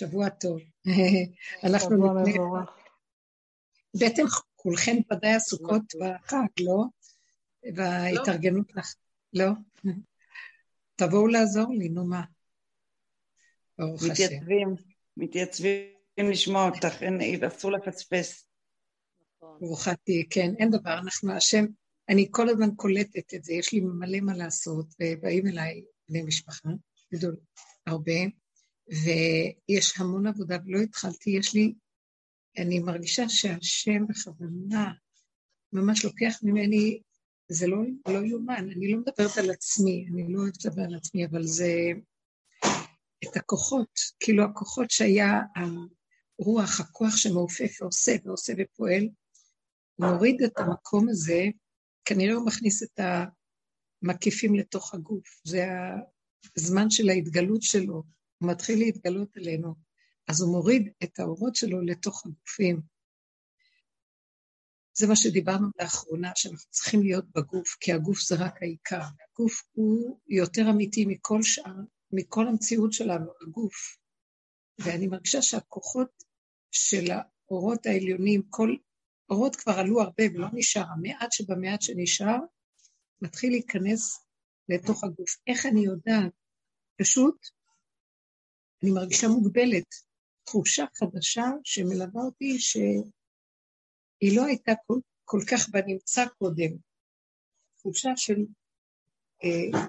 שבוע טוב. אנחנו שבוע מבורך. בעצם כולכם ודאי עסוקות בחג, לא? וההתארגנות לך. לא? תבואו לעזור לי, נו מה. ברוך השם. מתייצבים, מתייצבים לשמוע אותך, אסור לפספס. ברוכה תהיי, כן, אין דבר, אנחנו השם, אני כל הזמן קולטת את זה, יש לי מלא מה לעשות, ובאים אליי בני משפחה, גדול, הרבה, ויש המון עבודה, ולא התחלתי, יש לי, אני מרגישה שהשם בכוונה ממש לוקח ממני, זה לא, לא יאומן, אני לא מדברת על עצמי, אני לא אוהבת לדבר על עצמי, אבל זה את הכוחות, כאילו הכוחות שהיה הרוח, הכוח שמעופף ועושה ועושה ופועל, מוריד את המקום הזה, כנראה הוא מכניס את המקיפים לתוך הגוף. זה הזמן של ההתגלות שלו, הוא מתחיל להתגלות עלינו, אז הוא מוריד את האורות שלו לתוך הגופים. זה מה שדיברנו לאחרונה, שאנחנו צריכים להיות בגוף, כי הגוף זה רק העיקר. הגוף הוא יותר אמיתי מכל שאר, מכל המציאות שלנו, הגוף. ואני מרגישה שהכוחות של האורות העליונים, כל אורות כבר עלו הרבה ולא נשאר, המעט שבמעט שנשאר, מתחיל להיכנס לתוך הגוף. איך אני יודעת? פשוט, אני מרגישה מוגבלת, תחושה חדשה שמלווה אותי, שהיא לא הייתה כל, כל כך בנמצא קודם. תחושה של אה,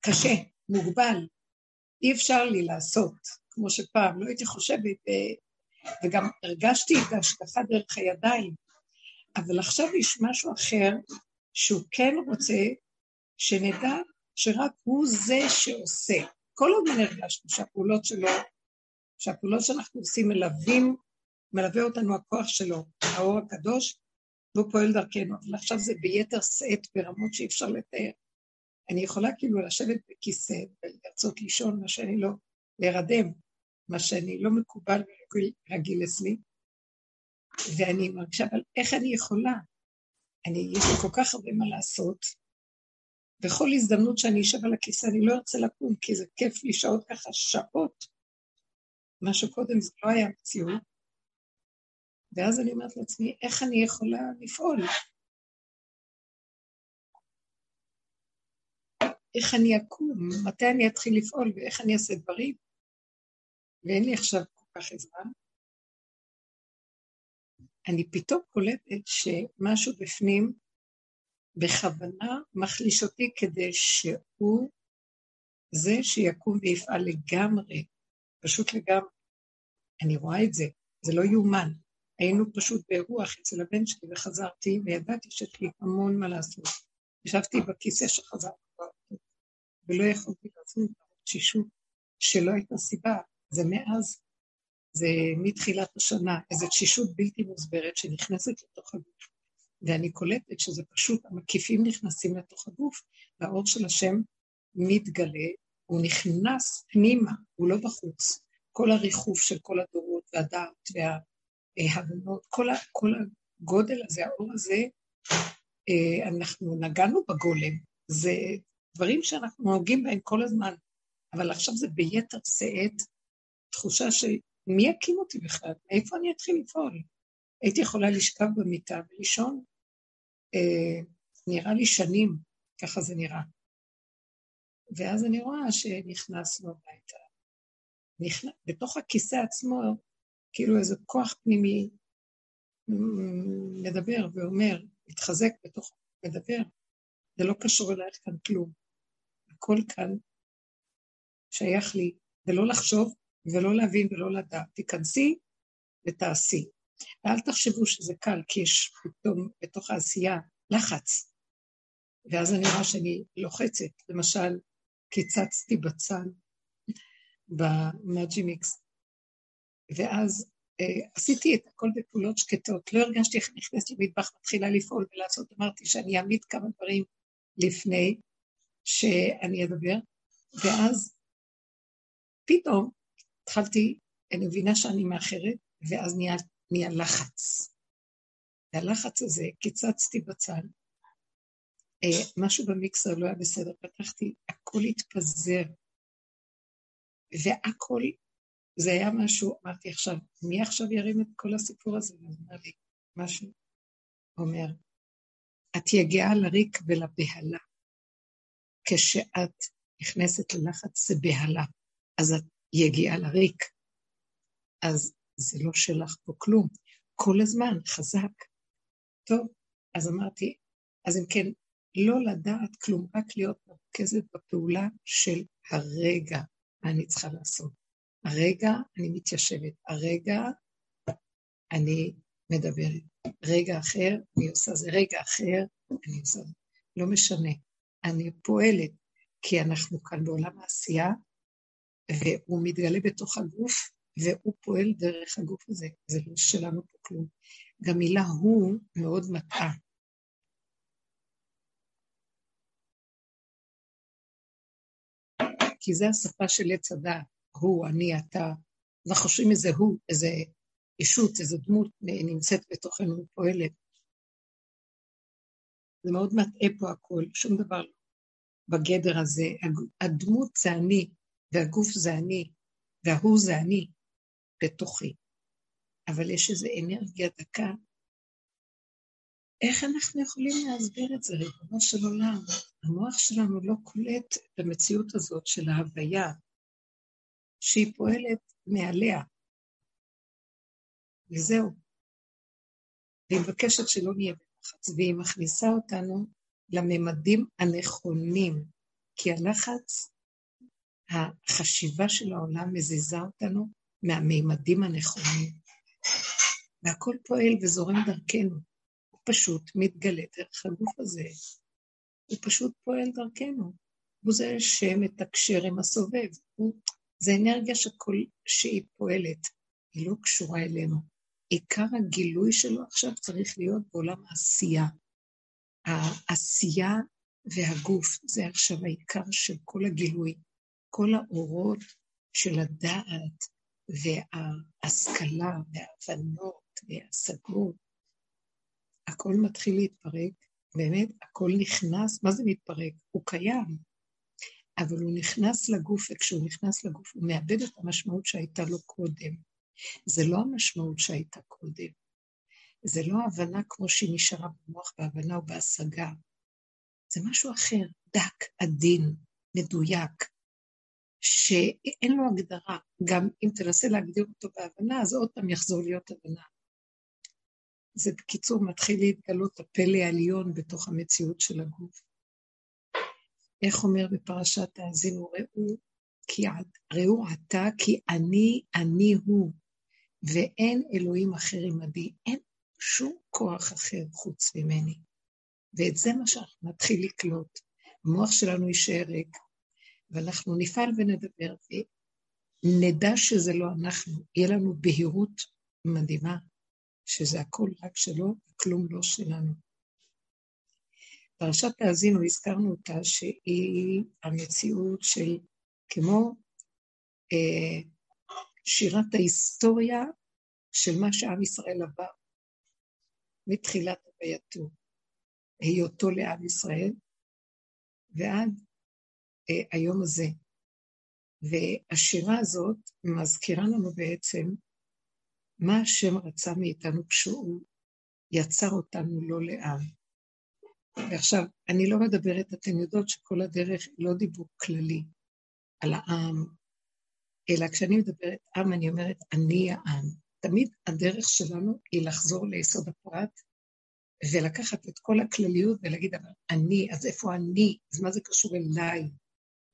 קשה, מוגבל, אי אפשר לי לעשות, כמו שפעם, לא הייתי חושבת, אה, וגם הרגשתי את ההשקפה דרך הידיים, אבל עכשיו יש משהו אחר, שהוא כן רוצה שנדע שרק הוא זה שעושה. כל הזמן הרגשנו שהפעולות שלו, שהפעולות שאנחנו עושים מלווים, מלווה אותנו הכוח שלו, האור הקדוש, והוא פועל דרכנו, אבל עכשיו זה ביתר שאת ברמות שאי אפשר לתאר. אני יכולה כאילו לשבת בכיסא ולרצות לישון, מה שאני לא, להירדם, מה שאני לא מקובל ורגיל אצלי, ואני מרגישה, אבל איך אני יכולה? אני, יש לי כל כך הרבה מה לעשות. בכל הזדמנות שאני אשב על הכיסא, אני לא ארצה לקום, כי זה כיף לי שעות ככה, שעות. מה שקודם זה לא היה מציאות. ואז אני אומרת לעצמי, איך אני יכולה לפעול? איך אני אקום? מתי אני אתחיל לפעול ואיך אני אעשה דברים? ואין לי עכשיו כל כך זמן. אני פתאום קולטת שמשהו בפנים בכוונה מחליש אותי כדי שהוא זה שיקום ויפעל לגמרי, פשוט לגמרי. אני רואה את זה, זה לא יאומן. היינו פשוט באירוח אצל הבן שלי וחזרתי, וידעתי שיש לי המון מה לעשות. ישבתי בכיסא שחזרתי ולא יכולתי לעשות תשישות שלא הייתה סיבה, זה מאז, זה מתחילת השנה, איזו תשישות בלתי מוסברת שנכנסת לתוך הגוף. ואני קולטת שזה פשוט, המקיפים נכנסים לתוך הגוף, והאור של השם מתגלה, הוא נכנס פנימה, הוא לא בחוץ. כל הריחוף של כל הדורות והדעת וההבנות, כל, כל הגודל הזה, האור הזה, אה, אנחנו נגענו בגולם. זה דברים שאנחנו נוהגים בהם כל הזמן, אבל עכשיו זה ביתר שאת, תחושה של מי יקים אותי בכלל? מאיפה אני אתחיל לפעול? הייתי יכולה לשכב במיטה ולישון. אה, נראה לי שנים, ככה זה נראה. ואז אני רואה שנכנסנו הביתה. נכנס, בתוך הכיסא עצמו, כאילו איזה כוח פנימי מדבר ואומר, מתחזק בתוך, מדבר. זה לא קשור אלייך כאן כלום. הכל כאן שייך לי, ולא לחשוב ולא להבין ולא לדעת. תיכנסי ותעשי. ואל תחשבו שזה קל, כי יש פתאום בתוך העשייה לחץ. ואז אני רואה שאני לוחצת. למשל, קיצצתי בצל במאג'י מיקס, ואז אה, עשיתי את הכל בפעולות שקטות. לא הרגשתי איך נכנסת למטבח, מתחילה לפעול ולעשות. אמרתי שאני אעמיד כמה דברים לפני שאני אדבר, ואז פתאום התחלתי, אני מבינה שאני מאחרת, ואז נהיה, נהיה לחץ. והלחץ הזה, קיצצתי בצל, אה, משהו במיקסר לא היה בסדר, פתחתי, הכל התפזר, והכל זה היה משהו, אמרתי עכשיו, מי עכשיו ירים את כל הסיפור הזה? הוא אומר לי, משהו, אומר, את יגיעה לריק ולבהלה. כשאת נכנסת ללחץ זה בהלה, אז את יגיעה לריק. אז זה לא שלך פה כלום. כל הזמן, חזק. טוב, אז אמרתי, אז אם כן, לא לדעת כלום, רק להיות מרכזת בפעולה של הרגע, מה אני צריכה לעשות. הרגע אני מתיישבת, הרגע אני מדברת, רגע אחר אני עושה זה, רגע אחר אני עושה זה. לא משנה, אני פועלת, כי אנחנו כאן בעולם העשייה, והוא מתגלה בתוך הגוף, והוא פועל דרך הגוף הזה, זה לא שלנו פה כלום. גם מילה הוא מאוד מטעה. כי זה השפה של עץ הדעת, הוא, אני, אתה. אנחנו חושבים איזה הוא, איזה ישות, איזה דמות נמצאת בתוכנו ופועלת. זה מאוד מטעה פה הכל, שום דבר לא בגדר הזה. הדמות זה אני, והגוף זה אני, וההוא זה אני, בתוכי. אבל יש איזו אנרגיה דקה. איך אנחנו יכולים להסביר את זה, ריבונו של עולם? המוח שלנו לא קולט את המציאות הזאת של ההוויה, שהיא פועלת מעליה. וזהו. והיא מבקשת שלא נהיה בלחץ, והיא מכניסה אותנו לממדים הנכונים, כי הלחץ, החשיבה של העולם מזיזה אותנו מהמימדים הנכונים. והכל פועל וזורם דרכנו. הוא פשוט מתגלה דרך הגוף הזה. הוא פשוט פועל דרכנו. הוא זה שמתקשר עם הסובב. הוא, זה אנרגיה שכל, שהיא פועלת, היא לא קשורה אלינו. עיקר הגילוי שלו עכשיו צריך להיות בעולם העשייה. העשייה והגוף זה עכשיו העיקר של כל הגילוי. כל האורות של הדעת וההשכלה וההבנות וההשגות, הכל מתחיל להתפרק, באמת הכל נכנס, מה זה מתפרק? הוא קיים, אבל הוא נכנס לגוף, וכשהוא נכנס לגוף הוא מאבד את המשמעות שהייתה לו קודם. זה לא המשמעות שהייתה קודם. זה לא הבנה כמו שהיא נשארה במוח בהבנה או בהשגה. זה משהו אחר, דק, עדין, מדויק, שאין לו הגדרה. גם אם תנסה להגדיר אותו בהבנה, אז עוד פעם יחזור להיות הבנה. זה בקיצור מתחיל להתגלות הפלא העליון בתוך המציאות של הגוף. איך אומר בפרשת האזינו, ראו, כי ראו עתה כי אני, אני הוא, ואין אלוהים אחר עמדי, אין שום כוח אחר חוץ ממני. ואת זה מה שאנחנו נתחיל לקלוט. המוח שלנו יישאר ריק, ואנחנו נפעל ונדבר, ונדע שזה לא אנחנו, יהיה לנו בהירות מדהימה, שזה הכל רק שלו, וכלום לא שלנו. פרשת תאזינו, הזכרנו אותה, שהיא המציאות של כמו אה, שירת ההיסטוריה של מה שעם ישראל עבר מתחילת הווייתו, היותו לעם ישראל, ועד היום הזה. והשירה הזאת מזכירה לנו בעצם מה השם רצה מאיתנו כשהוא יצר אותנו לא לעם. ועכשיו, אני לא מדברת, אתן יודעות שכל הדרך לא דיבור כללי על העם, אלא כשאני מדברת עם, אני אומרת, אני העם. תמיד הדרך שלנו היא לחזור ליסוד הפרט ולקחת את כל הכלליות ולהגיד, אבל אני, אז איפה אני? אז מה זה קשור אליי?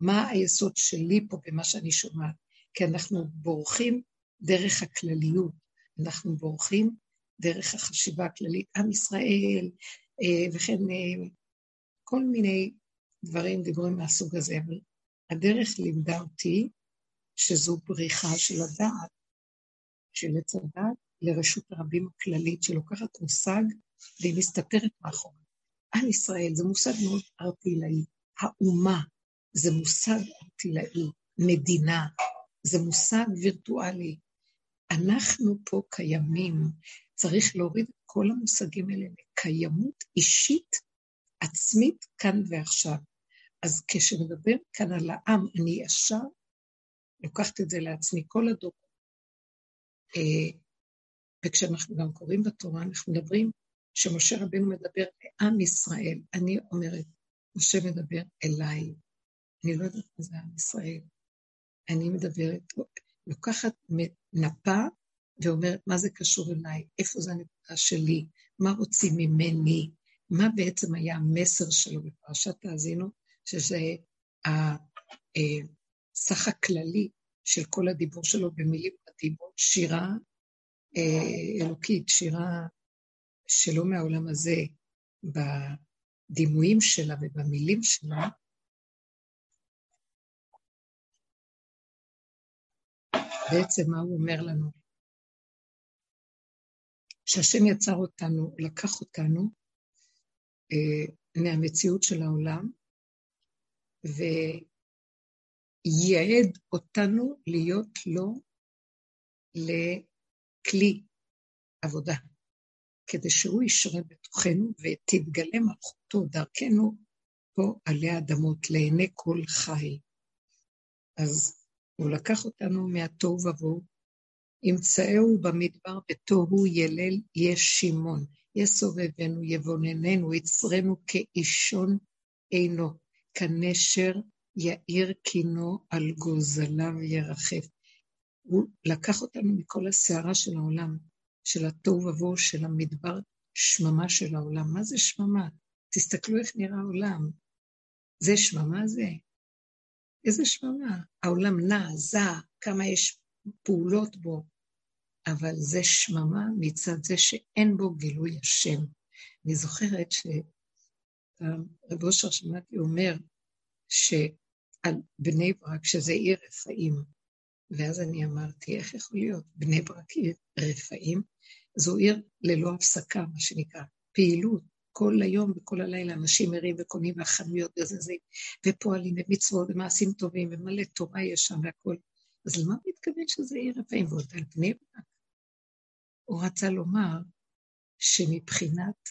מה היסוד שלי פה במה שאני שומעת? כי אנחנו בורחים דרך הכלליות, אנחנו בורחים דרך החשיבה הכללית, עם ישראל, אה, וכן אה, כל מיני דברים, דיבורים מהסוג הזה, אבל הדרך לימדה אותי שזו בריחה של הדעת, של עץ הדעת, לרשות הרבים הכללית, שלוקחת מושג והיא מסתתרת מאחורי. עם ישראל זה מושג מאוד ארטילאי, האומה זה מושג ארטילאי, מדינה, זה מושג וירטואלי. אנחנו פה קיימים, צריך להוריד את כל המושגים האלה לקיימות אישית, עצמית, כאן ועכשיו. אז כשנדבר כאן על העם, אני ישר לוקחת את זה לעצמי. כל הדורות אה, וכשאנחנו גם קוראים בתורה, אנחנו מדברים שמשה רבנו מדבר לעם ישראל. אני אומרת, משה מדבר אליי. אני לא יודעת מה זה עם ישראל. אני מדברת, לוקחת נפה ואומרת, מה זה קשור אליי? איפה זה הנקודה שלי? מה רוצים ממני? מה בעצם היה המסר שלו בפרשת תאזינו, שזה הסך הכללי של כל הדיבור שלו במילים בדיבור, שירה אה, אלוקית, שירה שלא מהעולם הזה, בדימויים שלה ובמילים שלה, בעצם מה הוא אומר לנו? שהשם יצר אותנו, לקח אותנו אה, מהמציאות של העולם, וייעד אותנו להיות לו לכלי עבודה, כדי שהוא ישרה בתוכנו ותתגלה מלכותו דרכנו פה עלי האדמות, לעיני כל חי. אז הוא לקח אותנו מהתוהו ובוהו, ימצאהו במדבר בתוהו ילל יש שמעון, יסובבנו, יבונננו, יצרנו כאישון עינו, כנשר יאיר קינו על גוזליו ירחף. הוא לקח אותנו מכל הסערה של העולם, של התוהו ובוהו, של המדבר, שממה של העולם. מה זה שממה? תסתכלו איך נראה העולם. זה שממה זה? איזה שממה? העולם נע, זע, כמה יש פעולות בו, אבל זה שממה מצד זה שאין בו גילוי השם. אני זוכרת שרב אושר שמעתי אומר שעל בני ברק, שזה עיר רפאים, ואז אני אמרתי, איך יכול להיות? בני ברק עיר רפאים? זו עיר ללא הפסקה, מה שנקרא, פעילות. כל היום וכל הלילה אנשים ערים וקונים והחנויות גזזים, ופועלים ומצוות ומעשים טובים, ומלא תורה יש שם והכול. אז למה הוא מתכוון שזה עיר רפאים? ועוד על בני ברק. הוא רצה לומר שמבחינת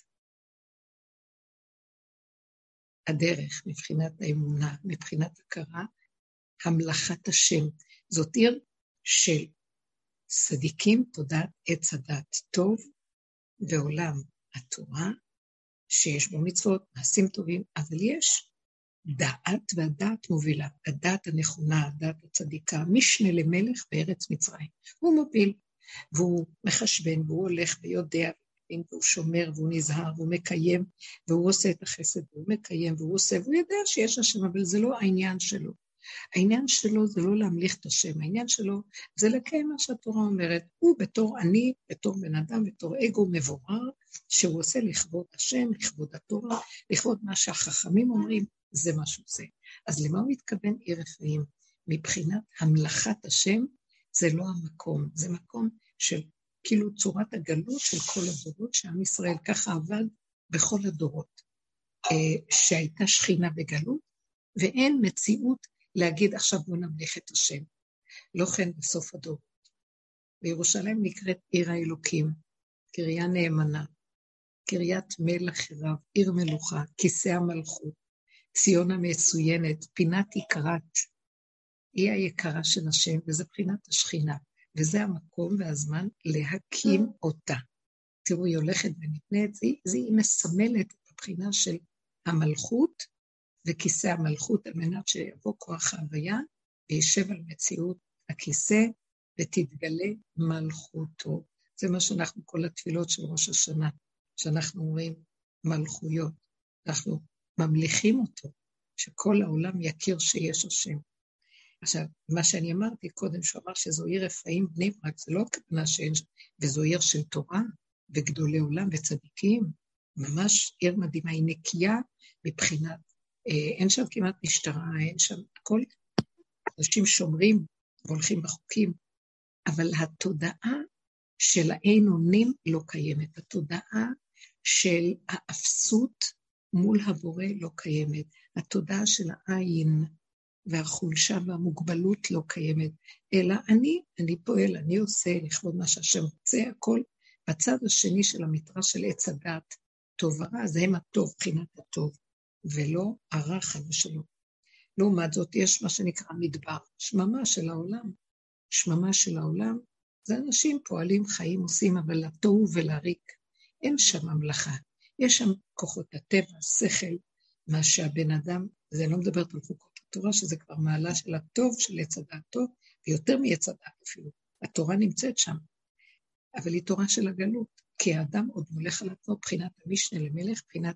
הדרך, מבחינת האמונה, מבחינת הכרה, המלאכת השם. זאת עיר של צדיקים, תודעת עץ הדת טוב, ועולם התורה, שיש בו מצוות, מעשים טובים, אבל יש דעת, והדעת מובילה. הדעת הנכונה, הדעת הצדיקה, משנה למלך בארץ מצרים. הוא מוביל. והוא מחשבן, והוא הולך ויודע, והוא שומר, והוא נזהר, והוא מקיים, והוא עושה את החסד, והוא מקיים, והוא עושה, והוא יודע שיש השם, אבל זה לא העניין שלו. העניין שלו זה לא להמליך את השם, העניין שלו זה לקיים מה שהתורה אומרת. הוא בתור אני, בתור בן אדם, בתור אגו מבורר, שהוא עושה לכבוד השם, לכבוד התורה, לכבוד מה שהחכמים אומרים, זה מה שהוא עושה. אז למה הוא מתכוון עיר רפאים? מבחינת המלאכת השם, זה לא המקום, זה מקום של כאילו צורת הגלות של כל הדורות, שעם ישראל ככה עבד בכל הדורות, אה, שהייתה שכינה בגלות, ואין מציאות להגיד עכשיו בואו נמליך את השם. לא כן בסוף הדורות. וירושלים נקראת עיר האלוקים, קריה נאמנה, קריית מלך רב, עיר מלוכה, כיסא המלכות, ציון המצוינת, פינת יקרת, היא היקרה של השם, וזה בחינת השכינה, וזה המקום והזמן להקים אותה. תראו, היא הולכת ונתנית, זה, זה היא מסמלת את הבחינה של המלכות וכיסא המלכות, על מנת שיבוא כוח ההוויה וישב על מציאות הכיסא ותתגלה מלכותו. זה מה שאנחנו, כל התפילות של ראש השנה, שאנחנו אומרים מלכויות. אנחנו ממליכים אותו, שכל העולם יכיר שיש השם. עכשיו, מה שאני אמרתי קודם, שהוא אמר שזו עיר רפאים בני ברק, זה לא הכוונה שאין וזו עיר של תורה וגדולי עולם וצדיקים, ממש עיר מדהימה, היא נקייה מבחינת, אה, אין שם כמעט משטרה, אין שם הכל, אנשים שומרים והולכים בחוקים, אבל התודעה של האין אונים לא קיימת, התודעה של האפסות מול הבורא לא קיימת, התודעה של העין, והחולשה והמוגבלות לא קיימת, אלא אני, אני פועל, אני עושה לכבוד מה שהשם רוצה, הכל בצד השני של המתרס של עץ הדת, טוב ורע, זה הם הטוב, בחינת הטוב, ולא הרע חד ושלום. לעומת זאת, יש מה שנקרא מדבר, שממה של העולם. שממה של העולם זה אנשים פועלים, חיים, עושים, אבל לתוהו ולריק. אין שם ממלכה. יש שם כוחות הטבע, שכל, מה שהבן אדם, זה לא מדברת על חוקות התורה, שזה כבר מעלה של הטוב, של עץ הדעת טוב, ויותר מעץ הדעת אפילו. התורה נמצאת שם, אבל היא תורה של הגלות, כי האדם עוד מולך על עצמו מבחינת המשנה למלך, מבחינת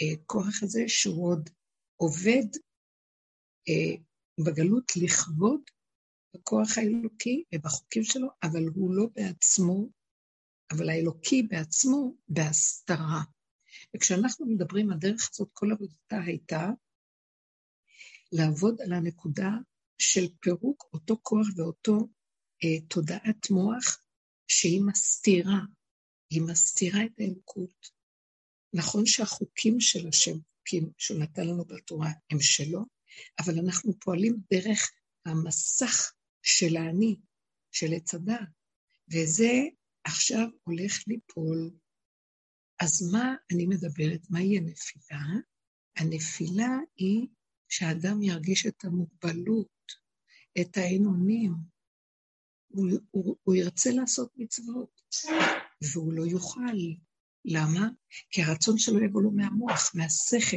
הכוח הזה שהוא עוד עובד אה, בגלות לכבוד בכוח האלוקי ובחוקים שלו, אבל הוא לא בעצמו, אבל האלוקי בעצמו בהסתרה. וכשאנחנו מדברים, הדרך הזאת, כל עבודתה הייתה לעבוד על הנקודה של פירוק אותו כוח ואותו אה, תודעת מוח שהיא מסתירה, היא מסתירה את האלוקות. נכון שהחוקים של השם, חוקים שהוא נתן לנו בתורה, הם שלו, אבל אנחנו פועלים דרך המסך של האני, של עץ הדת, וזה עכשיו הולך ליפול. אז מה אני מדברת? מהי הנפילה? הנפילה היא שהאדם ירגיש את המוגבלות, את האין-אונים. הוא, הוא, הוא ירצה לעשות מצוות, והוא לא יוכל. למה? כי הרצון שלו יבוא לו מהמוח, מהשכל,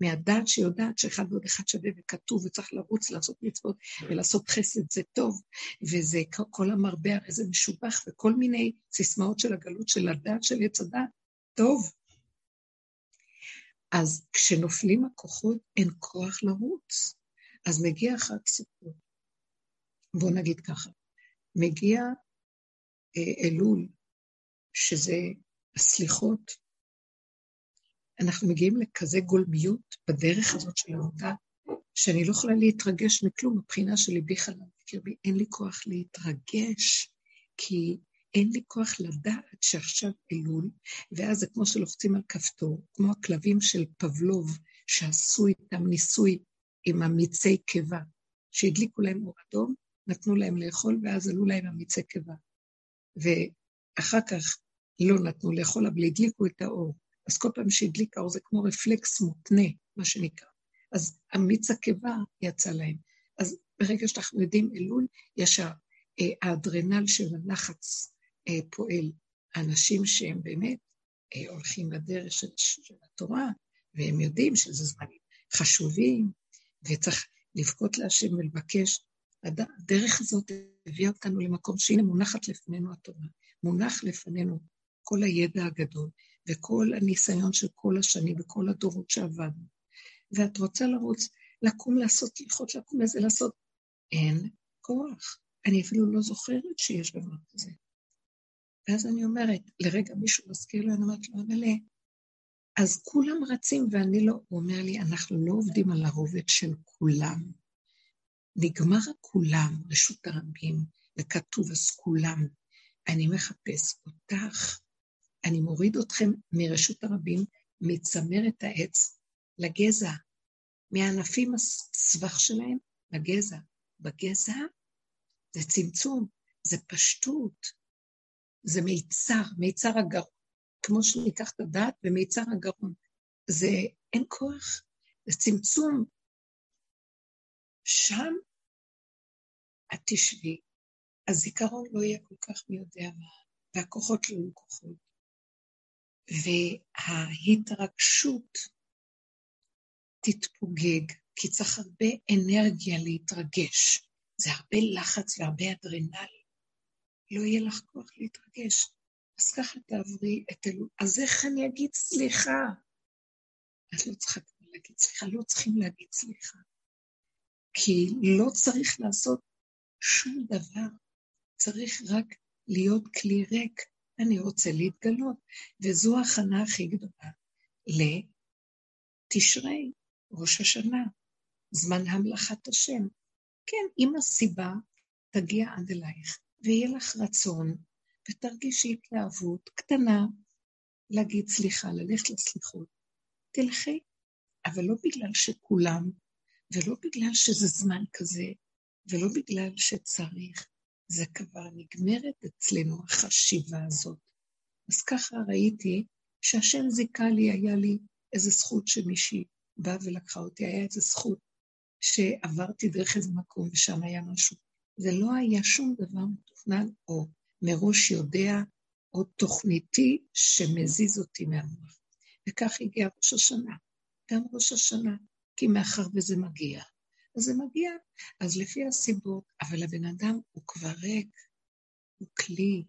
מהדעת שיודעת שאחד ועוד אחד שווה וכתוב וצריך לרוץ לעשות מצוות ולעשות חסד זה טוב, וזה כל המרבה הרי זה משובח וכל מיני סיסמאות של הגלות של הדעת של עץ הדעת, טוב. אז כשנופלים הכוחות אין כוח לרוץ, אז מגיע חג סוכות. בואו נגיד ככה, מגיע אה, אלול, שזה הסליחות, אנחנו מגיעים לכזה גולמיות בדרך הזאת של העבודה, שאני לא יכולה להתרגש מכלום מבחינה של ליבי חלם בקרבי. אין לי כוח להתרגש, כי אין לי כוח לדעת שעכשיו אלול, ואז זה כמו שלוחצים על כפתור, כמו הכלבים של פבלוב, שעשו איתם ניסוי עם המיצי קיבה, שהדליקו להם אור אדום, נתנו להם לאכול, ואז עלו להם המיצי קיבה. ואחר כך לא נתנו לאכול, אבל הדליקו את האור. אז כל פעם שהדליק האור זה כמו רפלקס מותנה, מה שנקרא. אז המיץ הקיבה יצא להם. אז ברגע שאנחנו יודעים אלול, יש אה, האדרנל של הלחץ אה, פועל. האנשים שהם באמת אה, הולכים לדרך של התורה, והם יודעים שזה זמנים חשובים, וצריך לבכות להשם ולבקש. הדרך הזאת הביאה אותנו למקום שהנה מונחת לפנינו התורה, מונח לפנינו כל הידע הגדול, וכל הניסיון של כל השנים וכל הדורות שעבדנו, ואת רוצה לרוץ, לקום לעשות הלכות, לקום לזה לעשות, אין כוח. אני אפילו לא זוכרת שיש דבר כזה. ואז אני אומרת, לרגע מישהו מזכיר לי, אני אומרת לו, אבל אז כולם רצים ואני לא, הוא אומר לי, אנחנו לא עובדים על הרובד של כולם. נגמר הכולם, רשות הרבים, וכתוב אז כולם. אני מחפש אותך, אני מוריד אתכם מרשות הרבים, מצמרת העץ לגזע, מהענפים הסבך שלהם לגזע. בגזע זה צמצום, זה פשטות, זה מיצר, מיצר הגרון. כמו שניקח את הדעת ומיצר הגרון. זה אין כוח, זה צמצום. שם את תשבי, הזיכרון לא יהיה כל כך מי יודע מה, והכוחות לא יהיו כוחות. וההתרגשות תתפוגג, כי צריך הרבה אנרגיה להתרגש. זה הרבה לחץ והרבה אדרנל. לא יהיה לך כוח להתרגש. אז ככה תעברי את אלו. אז איך אני אגיד סליחה? את לא צריכה כבר להגיד סליחה, לא צריכים להגיד סליחה. כי לא צריך לעשות שום דבר, צריך רק להיות כלי ריק אני רוצה להתגלות, וזו ההכנה הכי גדולה לתשרי, ראש השנה, זמן המלאכת השם. כן, אם הסיבה תגיע עד אלייך, ויהיה לך רצון, ותרגישי התלהבות קטנה להגיד סליחה, ללכת לסליחות, תלכי, אבל לא בגלל שכולם, ולא בגלל שזה זמן כזה, ולא בגלל שצריך, זה כבר נגמרת אצלנו החשיבה הזאת. אז ככה ראיתי שהשם זיכה לי, היה לי איזו זכות שמישהי באה ולקחה אותי, היה איזו זכות שעברתי דרך איזה מקום ושם היה משהו. זה לא היה שום דבר מתוכנן או מראש יודע או תוכניתי שמזיז אותי מהמוח. וכך הגיע ראש השנה, גם ראש השנה, כי מאחר וזה מגיע, זה מגיע. אז לפי הסיבות, אבל הבן אדם הוא כבר ריק, הוא כלי,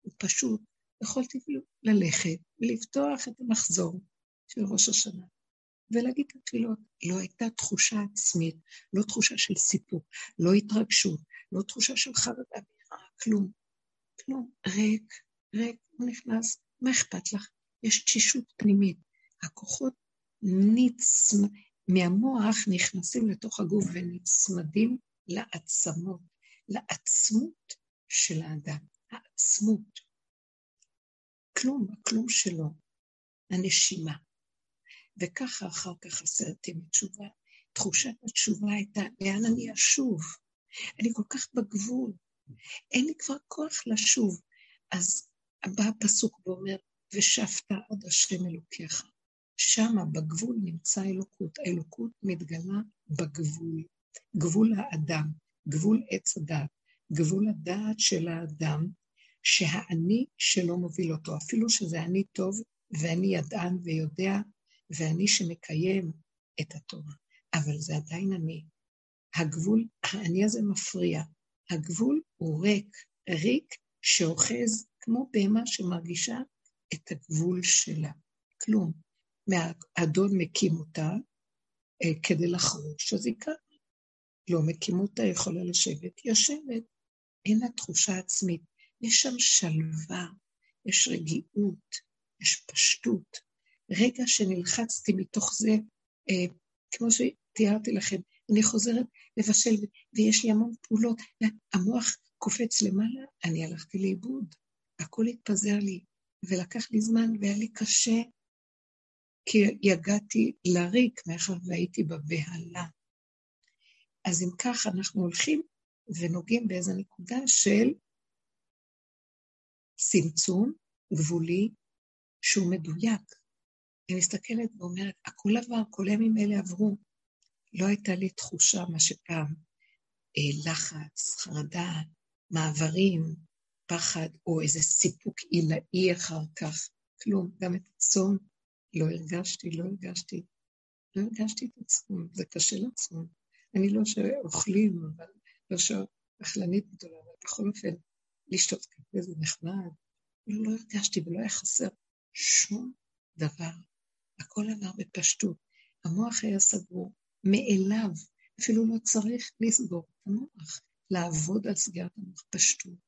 הוא פשוט. יכולתי ללכת ולפתוח את המחזור של ראש השנה ולהגיד את התפילות. לא הייתה תחושה עצמית, לא תחושה של סיפוק, לא התרגשות, לא תחושה של חרדה, כלום. כלום. ריק, ריק, הוא נכנס, מה אכפת לך? יש תשישות פנימית. הכוחות נצמ... מהמוח נכנסים לתוך הגוף ונצמדים לעצמות, לעצמות של האדם, העצמות. כלום, הכלום שלו, הנשימה. וככה אחר כך עשרתי מתשובה. תחושת התשובה הייתה, לאן אני אשוב? אני כל כך בגבול, אין לי כבר כוח לשוב. אז בא הפסוק ואומר, ושבת עד השם אלוקיך. שמה בגבול נמצא אלוקות. האלוקות מתגלה בגבול. גבול האדם, גבול עץ הדעת, גבול הדעת של האדם, שהאני שלו מוביל אותו, אפילו שזה אני טוב ואני ידען ויודע ואני שמקיים את התורה, אבל זה עדיין אני. הגבול, האני הזה מפריע. הגבול הוא ריק, ריק שאוחז כמו בהמה שמרגישה את הגבול שלה. כלום. האדון מקים אותה אה, כדי לחרוש, אז היא קרה. לא מקים אותה, יכולה לשבת, יושבת. אין לה תחושה עצמית. יש שם שלווה, יש רגיעות, יש פשטות. רגע שנלחצתי מתוך זה, אה, כמו שתיארתי לכם, אני חוזרת לבשל, ויש לי המון פעולות, המוח קופץ למעלה, אני הלכתי לאיבוד. הכל התפזר לי, ולקח לי זמן, והיה לי קשה, כי יגעתי לריק, מאחר והייתי בבהלה. אז אם כך, אנחנו הולכים ונוגעים באיזו נקודה של צמצום גבולי שהוא מדויק. אני מסתכלת ואומרת, הכל עבר, כל הימים האלה עברו. לא הייתה לי תחושה, מה שפעם, אה, לחץ, חרדה, מעברים, פחד, או איזה סיפוק עילאי אחר כך. כלום, גם את הצום לא הרגשתי, לא הרגשתי. לא הרגשתי את הצום, זה קשה לצום. אני לא שאוכלים, אבל לא שאכלנית גדולה, אבל בכל אופן, לשתות קפה זה נחמד. לא, לא הרגשתי ולא היה חסר שום דבר. הכל עבר בפשטות. המוח היה סגור מאליו, אפילו לא צריך לסגור את המוח, לעבוד על סגירת המוח, פשטות,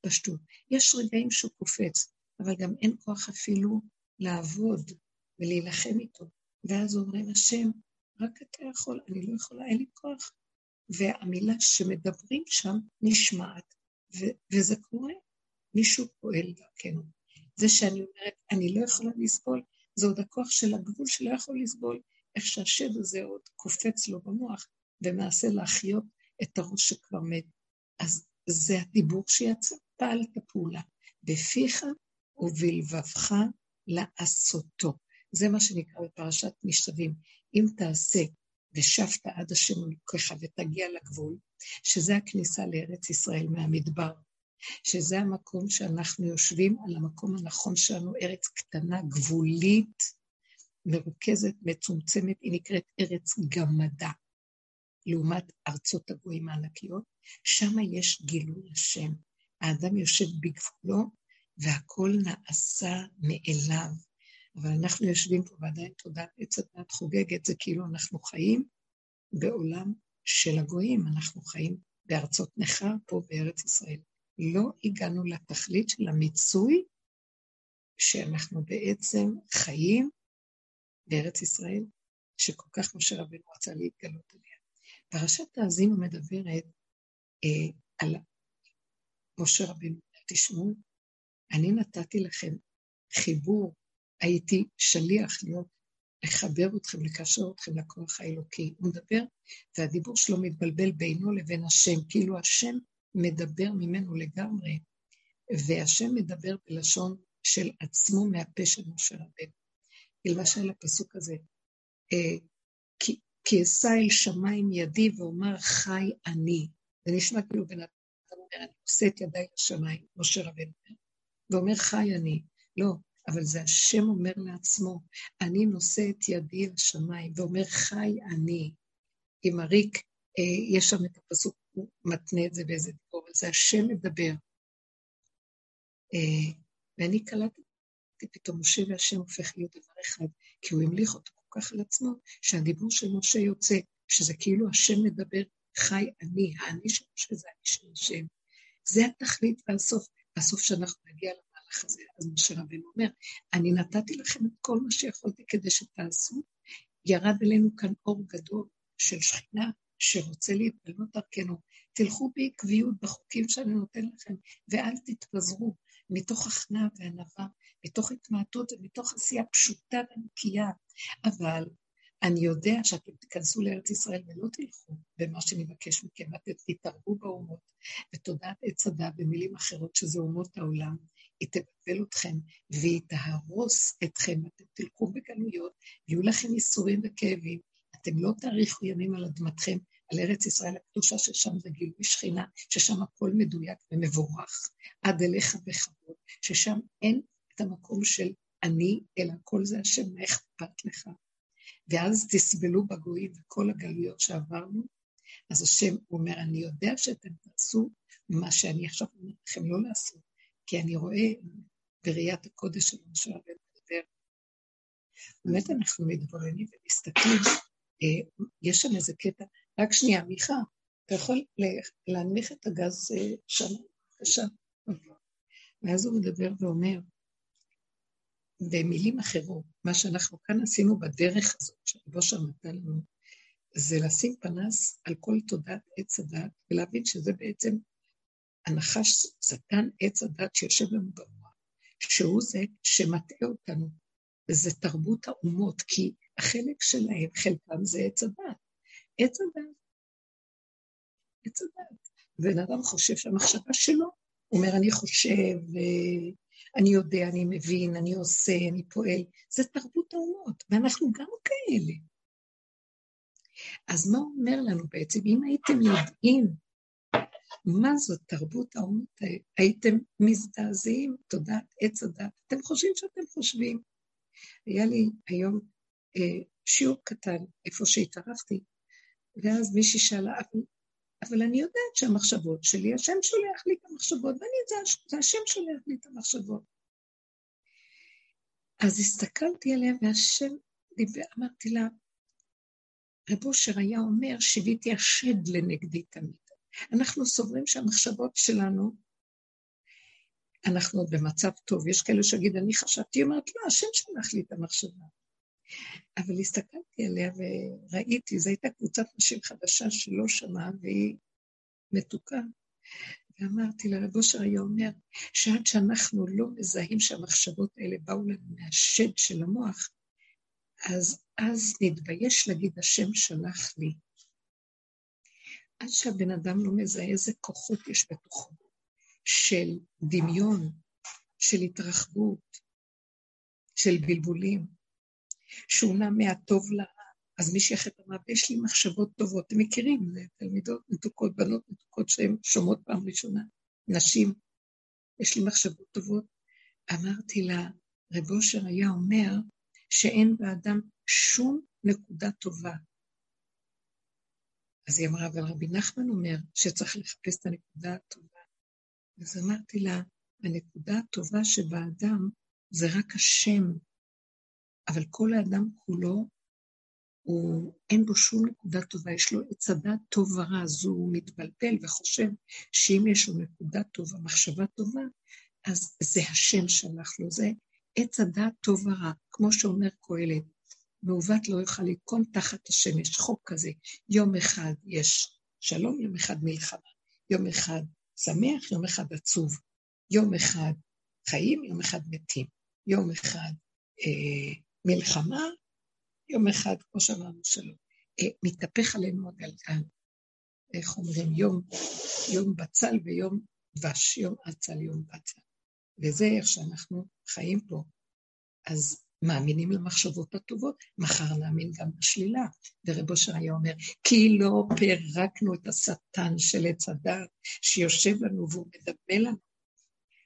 פשטות. יש רגעים שהוא קופץ, אבל גם אין כוח אפילו לעבוד ולהילחם איתו. ואז אומרים, השם, רק אתה יכול, אני לא יכולה, אין לי כוח. והמילה שמדברים שם נשמעת, ו- וזה קורה. מישהו פועל דרכנו. זה שאני אומרת, אני לא יכולה לסבול, זה עוד הכוח של הגבול שלא יכול לסבול, איך שהשד הזה עוד קופץ לו במוח ומנסה להחיות את הראש שכבר מת. אז זה הדיבור שיצא, פעל את הפעולה. בפיך ובלבבך לעשותו. זה מה שנקרא בפרשת משתבים. אם תעשה ושבת עד השם אלוקיך ותגיע לגבול, שזה הכניסה לארץ ישראל מהמדבר, שזה המקום שאנחנו יושבים על המקום הנכון שלנו, ארץ קטנה, גבולית, מרוכזת, מצומצמת, היא נקראת ארץ גמדה, לעומת ארצות הגויים הענקיות, שם יש גילוי השם. האדם יושב בגבולו והכל נעשה מאליו. אבל אנחנו יושבים פה ועדיין תודעת עץ הדת חוגגת, זה כאילו אנחנו חיים בעולם של הגויים, אנחנו חיים בארצות נכר פה בארץ ישראל. לא הגענו לתכלית של המיצוי שאנחנו בעצם חיים בארץ ישראל, שכל כך משה רבנו רצה להתגלות עליה. פרשת האזינו מדברת אה, על משה רבנו, תשמעו, אני נתתי לכם חיבור, הייתי שליח להיות, לחבר אתכם, לקשר אתכם לכוח האלוקי. הוא מדבר, והדיבור שלו מתבלבל בינו לבין השם, כאילו השם מדבר ממנו לגמרי, והשם מדבר בלשון של עצמו מהפה של משה רבנו. למשל הפסוק הזה, אה, כי אשא אל שמיים ידי ואומר חי אני. זה נשמע כאילו בן אומר, אני עושה את ידיי לשמיים, משה אומר, ואומר, חי אני. לא, אבל זה השם אומר לעצמו, אני נושא את ידי לשמיים, ואומר, חי אני. עם הריק, אה, יש שם את הפסוק, הוא מתנה את זה באיזה אבל זה השם מדבר. אה, ואני קלטתי פתאום, משה והשם הופך להיות דבר אחד, כי הוא המליך אותו כל כך על עצמו, שהדיבור של משה יוצא, שזה כאילו השם מדבר, חי אני, האני של משה זה אני של השם. זה התכלית והסוף, והסוף שאנחנו נגיע למהלך הזה. אז משה רבנו אומר, אני נתתי לכם את כל מה שיכולתי כדי שתעשו, ירד אלינו כאן אור גדול של שכינה שרוצה להתגלות דרכנו. תלכו בעקביות בחוקים שאני נותן לכם, ואל תתפזרו מתוך הכנעה וענווה, מתוך התמעטות ומתוך עשייה פשוטה ונקייה. אבל אני יודע שאתם תיכנסו לארץ ישראל ולא תלכו במה שאני מבקש מכם, ואתם תתערבו באומות, ותודעת עץ הדת במילים אחרות, שזה אומות העולם, היא תבטל אתכם, והיא תהרוס אתכם, אתם תלכו בגלויות, ויהיו לכם ייסורים וכאבים, אתם לא תאריכו ימים על אדמתכם, על ארץ ישראל הקדושה, ששם זה גילוי שכינה, ששם הכל מדויק ומבורך, עד אליך בכבוד, ששם אין את המקום של אני, אלא כל זה השם, מה אכפת לך? ואז תסבלו בגויים וכל הגלויות שעברנו, אז השם אומר, אני יודע שאתם תעשו מה שאני עכשיו אומר לכם לא לעשות, כי אני רואה בראיית הקודש של משה רבנו מדבר. באמת אנחנו מתבוננים ומסתכלים, אה, יש שם איזה קטע, רק שנייה, מיכה, אתה יכול להנמיך את הגז אה, שם, בבקשה. ואז הוא מדבר ואומר, במילים אחרות, מה שאנחנו כאן עשינו בדרך הזאת, שהבושר נתן לנו, זה לשים פנס על כל תודעת עץ הדת, ולהבין שזה בעצם הנחש שטן עץ הדת שיושב לנו במוח, שהוא זה שמטעה אותנו, וזה תרבות האומות, כי החלק שלהם, חלקם זה עץ הדת. עץ הדת. עץ הדת. בן אדם חושב שהמחשבה שלו, הוא אומר, אני חושב, אני יודע, אני מבין, אני עושה, אני פועל. זה תרבות האומות, ואנחנו גם כאלה. אז מה אומר לנו בעצם? אם הייתם יודעים מה זאת תרבות האומות, הייתם מזדעזעים, תודעת עץ הדת. אתם חושבים שאתם חושבים. היה לי היום אה, שיעור קטן, איפה שהתערבתי, ואז מישהי שאלה, אבל, אבל אני יודעת שהמחשבות שלי, השם שולח לי את המחשבות, ואני, זה, זה השם שולח לי את המחשבות. אז הסתכלתי עליה, והשם דיבר, אמרתי לה, רב אושר היה אומר, שיוויתי השד לנגדי תמיד. אנחנו סוברים שהמחשבות שלנו, אנחנו במצב טוב. יש כאלה שיגיד, אני חשבתי, אומרת, לא, השם שלח לי את המחשבה. אבל הסתכלתי עליה וראיתי, זו הייתה קבוצת נשים חדשה שלא שמעה והיא מתוקה. ואמרתי לה, רב היה אומר, שעד שאנחנו לא מזהים שהמחשבות האלה באו לנו מהשד של המוח, אז אז נתבייש להגיד, השם שלח לי. עד שהבן אדם לא מזהה איזה כוחות יש בתוכו, של דמיון, של התרחבות, של בלבולים, שהוא נע מהטוב לרע. אז מי שייכת אמר, יש לי מחשבות טובות. אתם מכירים, זה תלמידות מתוקות, בנות מתוקות שהן שומעות פעם ראשונה, נשים, יש לי מחשבות טובות. אמרתי לה, רב אושר היה אומר שאין באדם שום נקודה טובה. אז היא אמרה, אבל רבי נחמן אומר שצריך לחפש את הנקודה הטובה. אז אמרתי לה, הנקודה הטובה שבאדם זה רק השם, אבל כל האדם כולו, הוא, אין בו שום נקודה טובה, יש לו עץ הדת טוב ורע, אז הוא מתבלבל וחושב שאם יש לו נקודה טובה, מחשבה טובה, אז זה השם שלח לו, זה עץ הדת טוב ורע, כמו שאומר קהלת, מעוות לא יוכל לתקון תחת השמש, חוק כזה, יום אחד יש שלום, יום אחד מלחמה, יום אחד שמח, יום אחד עצוב, יום אחד חיים, יום אחד מתים, יום אחד אה, מלחמה, יום אחד, כמו שאמרנו שלום, אה, מתהפך עלינו הגלגל. איך אומרים? יום, יום בצל ויום דבש, יום עצל, יום בצל. וזה איך שאנחנו חיים פה. אז מאמינים למחשבות הטובות, מחר נאמין גם בשלילה. ורב אושר היה אומר, כי לא פירקנו את השטן של עץ הדת שיושב לנו והוא מדמה לנו,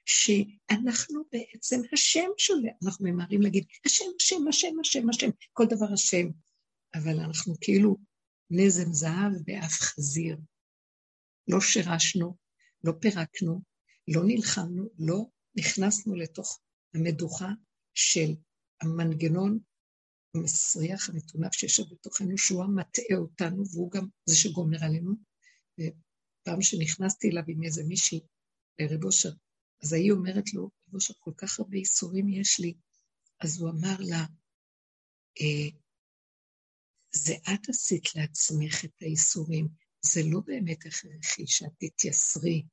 שאנחנו בעצם השם שלו, אנחנו ממהרים להגיד, השם, השם, השם, השם, השם, כל דבר השם. אבל אנחנו כאילו נזם זהב באף חזיר. לא שירשנו, לא פירקנו, לא נלחמנו, לא נכנסנו לתוך המדוכה של המנגנון המסריח, המטונף שיושב בתוכנו, שהוא המטעה אותנו, והוא גם זה שגומר עלינו. פעם שנכנסתי אליו עם איזה מישהי, לרב אושר, אז ההיא אומרת לו, רב אושר, כל כך הרבה ייסורים יש לי. אז הוא אמר לה, אה, זה את עשית לעצמך את הייסורים, זה לא באמת הכרחי שאת תתייסרי.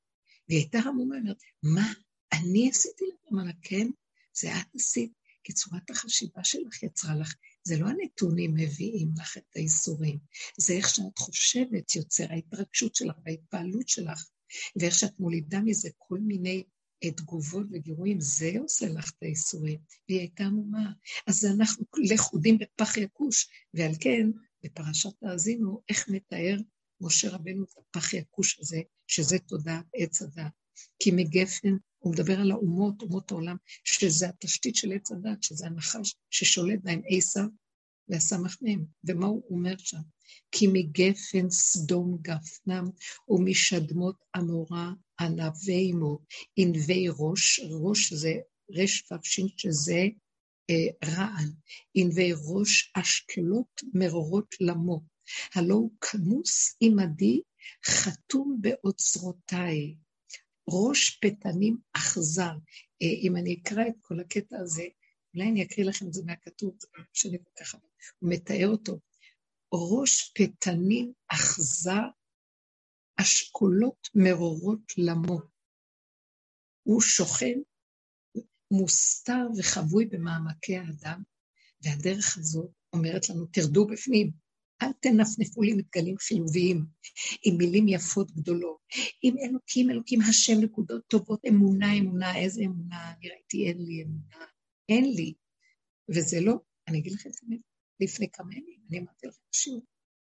והיא הייתה המומה, אומרת, מה, אני עשיתי לך? אמרה לה, כן, זה את עשית, כי צורת החשיבה שלך יצרה לך. זה לא הנתונים מביאים לך את הייסורים, זה איך שאת חושבת יוצר ההתרגשות שלך וההתפעלות שלך, ואיך שאת מולידה מזה כל מיני תגובות וגירויים, זה עושה לך את הייסורים. והיא הייתה עמומה. אז אנחנו לכודים בפח יקוש, ועל כן, בפרשת האזינו, איך מתאר משה רבנו את הפח יקוש הזה, שזה תודעת עץ הדת. כי מגפן, הוא מדבר על האומות, אומות העולם, שזה התשתית של עץ הדת, שזה הנחש ששולט בהם עשיו והסמך מהם. ומה הוא אומר שם? כי מגפן סדום גפנם ומשדמות עמורה ענבי מו, ענבי ראש, ראש זה רש פפשין שזה אה, רעל, ענבי ראש אשקלות מרורות למו, הלא הוא כמוס עמדי חתום באוצרותיי, ראש פתנים אכזר. אה, אם אני אקרא את כל הקטע הזה, אולי אני אקריא לכם את זה מהכתוב, שאני כל כך... הוא מתאר אותו. ראש פתנים אכזר אשכולות מרורות למו. הוא שוכן, מוסתר וחבוי במעמקי האדם, והדרך הזאת אומרת לנו, תרדו בפנים, אל תנפנפו לי מתגלים חיוביים, עם מילים יפות גדולות, עם אלוקים, אלוקים, השם, נקודות טובות, אמונה, אמונה, איזה אמונה, אני ראיתי, אין לי אמונה, אין לי. וזה לא, אני אגיד לכם את זה לפני כמה ימים, אני אמרתי לכם בשיעור,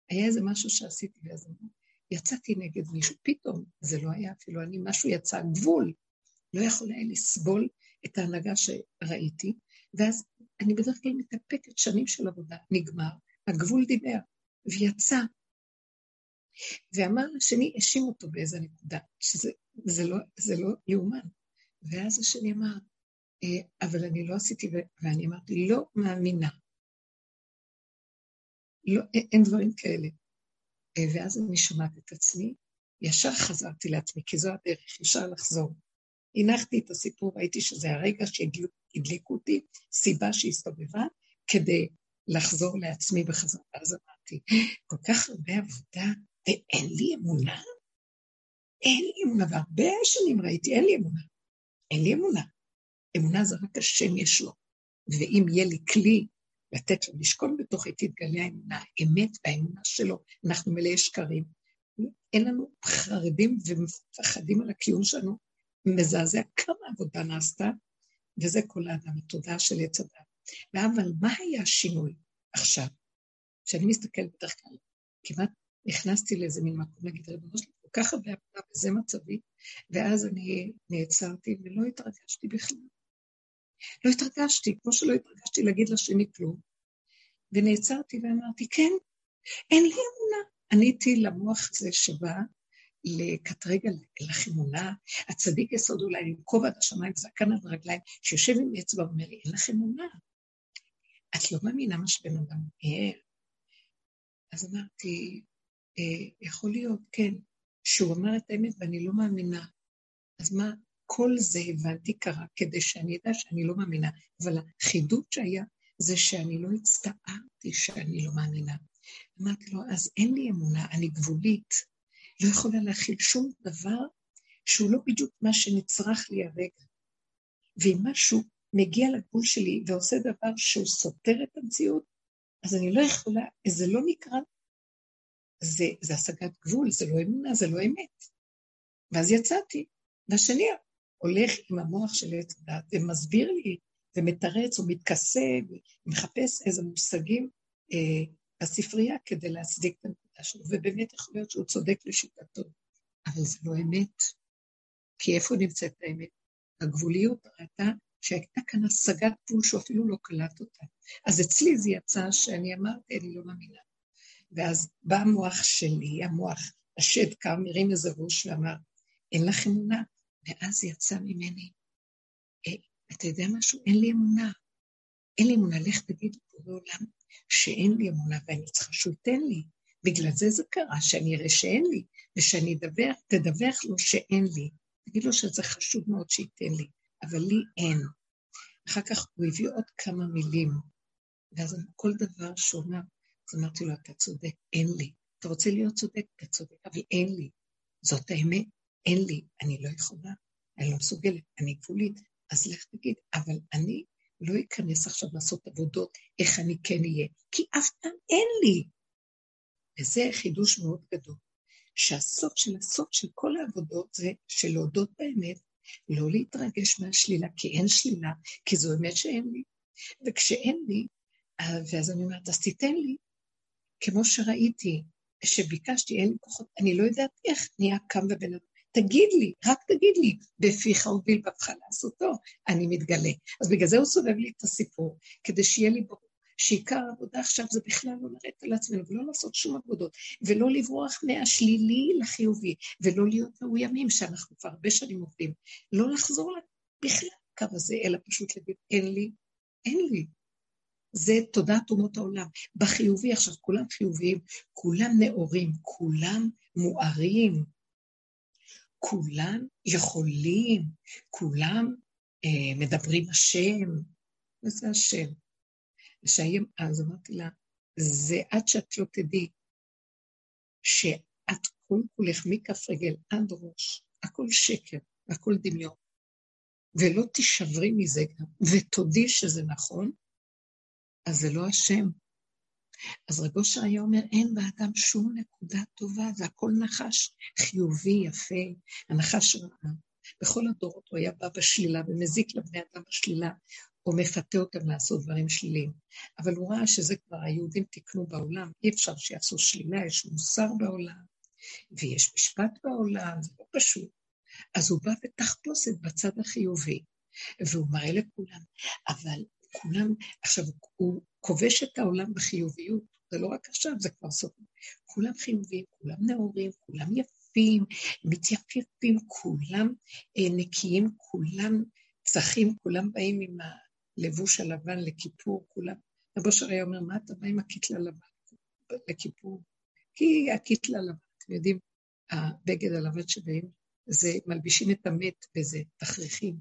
היה איזה משהו שעשיתי, ואז יצאתי נגד מישהו, פתאום, זה לא היה אפילו אני, משהו יצא, גבול. לא יכול היה לסבול את ההנהגה שראיתי, ואז אני בדרך כלל מתאפקת שנים של עבודה, נגמר, הגבול דיבר, ויצא. ואמר לשני, האשים אותו באיזה נקודה, שזה זה לא, לא יאומן. ואז השני אמר, אה, אבל אני לא עשיתי, ואני אמרתי, לא מאמינה. לא, אין דברים כאלה. אה, ואז אני שומעת את עצמי, ישר חזרתי לעצמי, כי זו הדרך, ישר לחזור. הנחתי את הסיפור, ראיתי שזה הרגע שהדליקו אותי, סיבה שהסתובבה, כדי לחזור לעצמי בחזרה. אז אמרתי, כל כך הרבה עבודה, ואין לי אמונה? אין לי אמונה, והרבה שנים ראיתי, אין לי אמונה. אין לי אמונה. אמונה זה רק השם יש לו. ואם יהיה לי כלי לתת לו לשכון בתוכי, תתגלה האמונה, האמת והאמונה שלו. אנחנו מלאי שקרים. אין לנו חרדים ומפחדים על הקיום שלנו. מזעזע כמה עבודה נעשתה, וזה כל האדם, התודעה של עץ הדת. אבל מה היה השינוי עכשיו? כשאני מסתכלת בדרך כלל, כמעט נכנסתי לאיזה מין מקום להגיד, ריבונו שלי, כל כך הרבה עבודה, וזה מצבי, ואז אני נעצרתי ולא התרגשתי בכלל. לא התרגשתי, כמו שלא התרגשתי להגיד לשני כלום. ונעצרתי ואמרתי, כן, אין לי אמונה. עניתי למוח הזה שבא לקטרגל, אין לך אמונה, הצדיק יסוד אולי לנקוב עד השמיים, זקן עד רגליים, שיושב עם אצבע ואומר לי, אין לך אמונה. את לא מאמינה מה שבן אדם אומר. אז אמרתי, אה, יכול להיות, כן, שהוא אמר את האמת ואני לא מאמינה. אז מה, כל זה הבנתי קרה כדי שאני אדע שאני לא מאמינה, אבל החידוד שהיה זה שאני לא הצטערתי שאני לא מאמינה. אמרתי לו, אז אין לי אמונה, אני גבולית, לא יכולה להכיל שום דבר שהוא לא בדיוק מה שנצרך לי הרגע. ואם משהו מגיע לגבול שלי ועושה דבר שהוא סותר את המציאות, אז אני לא יכולה, זה לא נקרא, זה, זה השגת גבול, זה לא אמונה, זה לא אמת. ואז יצאתי, והשני הולך עם המוח של עץ הדת ומסביר לי ומתרץ ומתכסה ומחפש איזה מושגים אה, בספרייה כדי להצדיק את הנקודה שלו, ובאמת יכול להיות שהוא צודק לשיטתו, אבל זה לא אמת. כי איפה נמצאת האמת? הגבוליות ראתה שהייתה כאן השגת גבול שהוא אפילו לא קלט אותה. אז אצלי זה יצא שאני אמרתי, אני לא מאמינה. ואז בא המוח שלי, המוח, השד קם, הרים איזה ראש ואמר, אין לך אמונה? ואז יצא ממני, אה, אתה יודע משהו? אין לי אמונה. אין לי אמונה, לך תגיד לבורא עולם שאין לי אמונה ואני צריכה שהוא ייתן לי. בגלל זה זה קרה, שאני אראה שאין לי, ושאני אדווח, תדווח לו שאין לי. תגיד לו שזה חשוב מאוד שייתן לי, אבל לי אין. אחר כך הוא הביא עוד כמה מילים, ואז כל דבר שהוא אמר, אז אמרתי לו, אתה צודק, אין לי. אתה רוצה להיות צודק? אתה צודק, אבל אין לי. זאת האמת, אין לי. אני לא יכולה, אני לא מסוגלת, אני גבולית. אז לך תגיד, אבל אני לא אכנס עכשיו לעשות עבודות איך אני כן אהיה, כי אף פעם אין לי. וזה חידוש מאוד גדול, שהסוף של הסוף של כל העבודות זה של להודות באמת, לא להתרגש מהשלילה, כי אין שלילה, כי זו אמת שאין לי. וכשאין לי, ואז אני אומרת, אז תיתן לי, כמו שראיתי, כשביקשתי, אין לי כוחות, אני לא יודעת איך נהיה קם ובן אדם. תגיד לי, רק תגיד לי, בפיך ובלבבך לעשותו, אני מתגלה. אז בגלל זה הוא סובב לי את הסיפור, כדי שיהיה לי ברור שעיקר העבודה עכשיו זה בכלל לא לרדת על עצמנו ולא לעשות שום עבודות, ולא לברוח מהשלילי לחיובי, ולא להיות מאוימים, שאנחנו כבר הרבה שנים עובדים. לא לחזור בכלל לקו הזה, אלא פשוט להגיד, אין לי, אין לי. זה תודעת אומות העולם. בחיובי, עכשיו כולם חיוביים, כולם נאורים, כולם מוארים, כולם יכולים, כולם אה, מדברים השם, וזה השם. אז אמרתי לה, זה עד שאת לא תדעי שאת כל כולך מכף רגל עד ראש, הכל שקר, הכל דמיון, ולא תישברי מזה גם, ותודי שזה נכון, אז זה לא השם. אז רב אושר אומר, אין באדם שום נקודה טובה, זה הכל נחש חיובי, יפה, הנחש רעה. בכל הדורות הוא היה בא בשלילה ומזיק לבני אדם בשלילה, או מפתה אותם לעשות דברים שליליים. אבל הוא ראה שזה כבר היהודים תיקנו בעולם, אי אפשר שיעשו שלילה, יש מוסר בעולם, ויש משפט בעולם, זה לא פשוט. אז הוא בא בתחפושת בצד החיובי, והוא מראה לכולם, אבל כולם, עכשיו, הוא כובש את העולם בחיוביות, זה לא רק עכשיו, זה כבר סוף. כולם חיוביים, כולם נאורים, כולם יפים, מתייפייפים, כולם אה, נקיים, כולם צחים, כולם באים עם הלבוש הלבן לכיפור, כולם. רבו שר היה אומר, מה אתה בא עם הקיטלה לבן לכיפור? כי הקיטלה לבן, אתם יודעים, הבגד הלבן שבאים, זה מלבישים את המת בזה, תכריכים.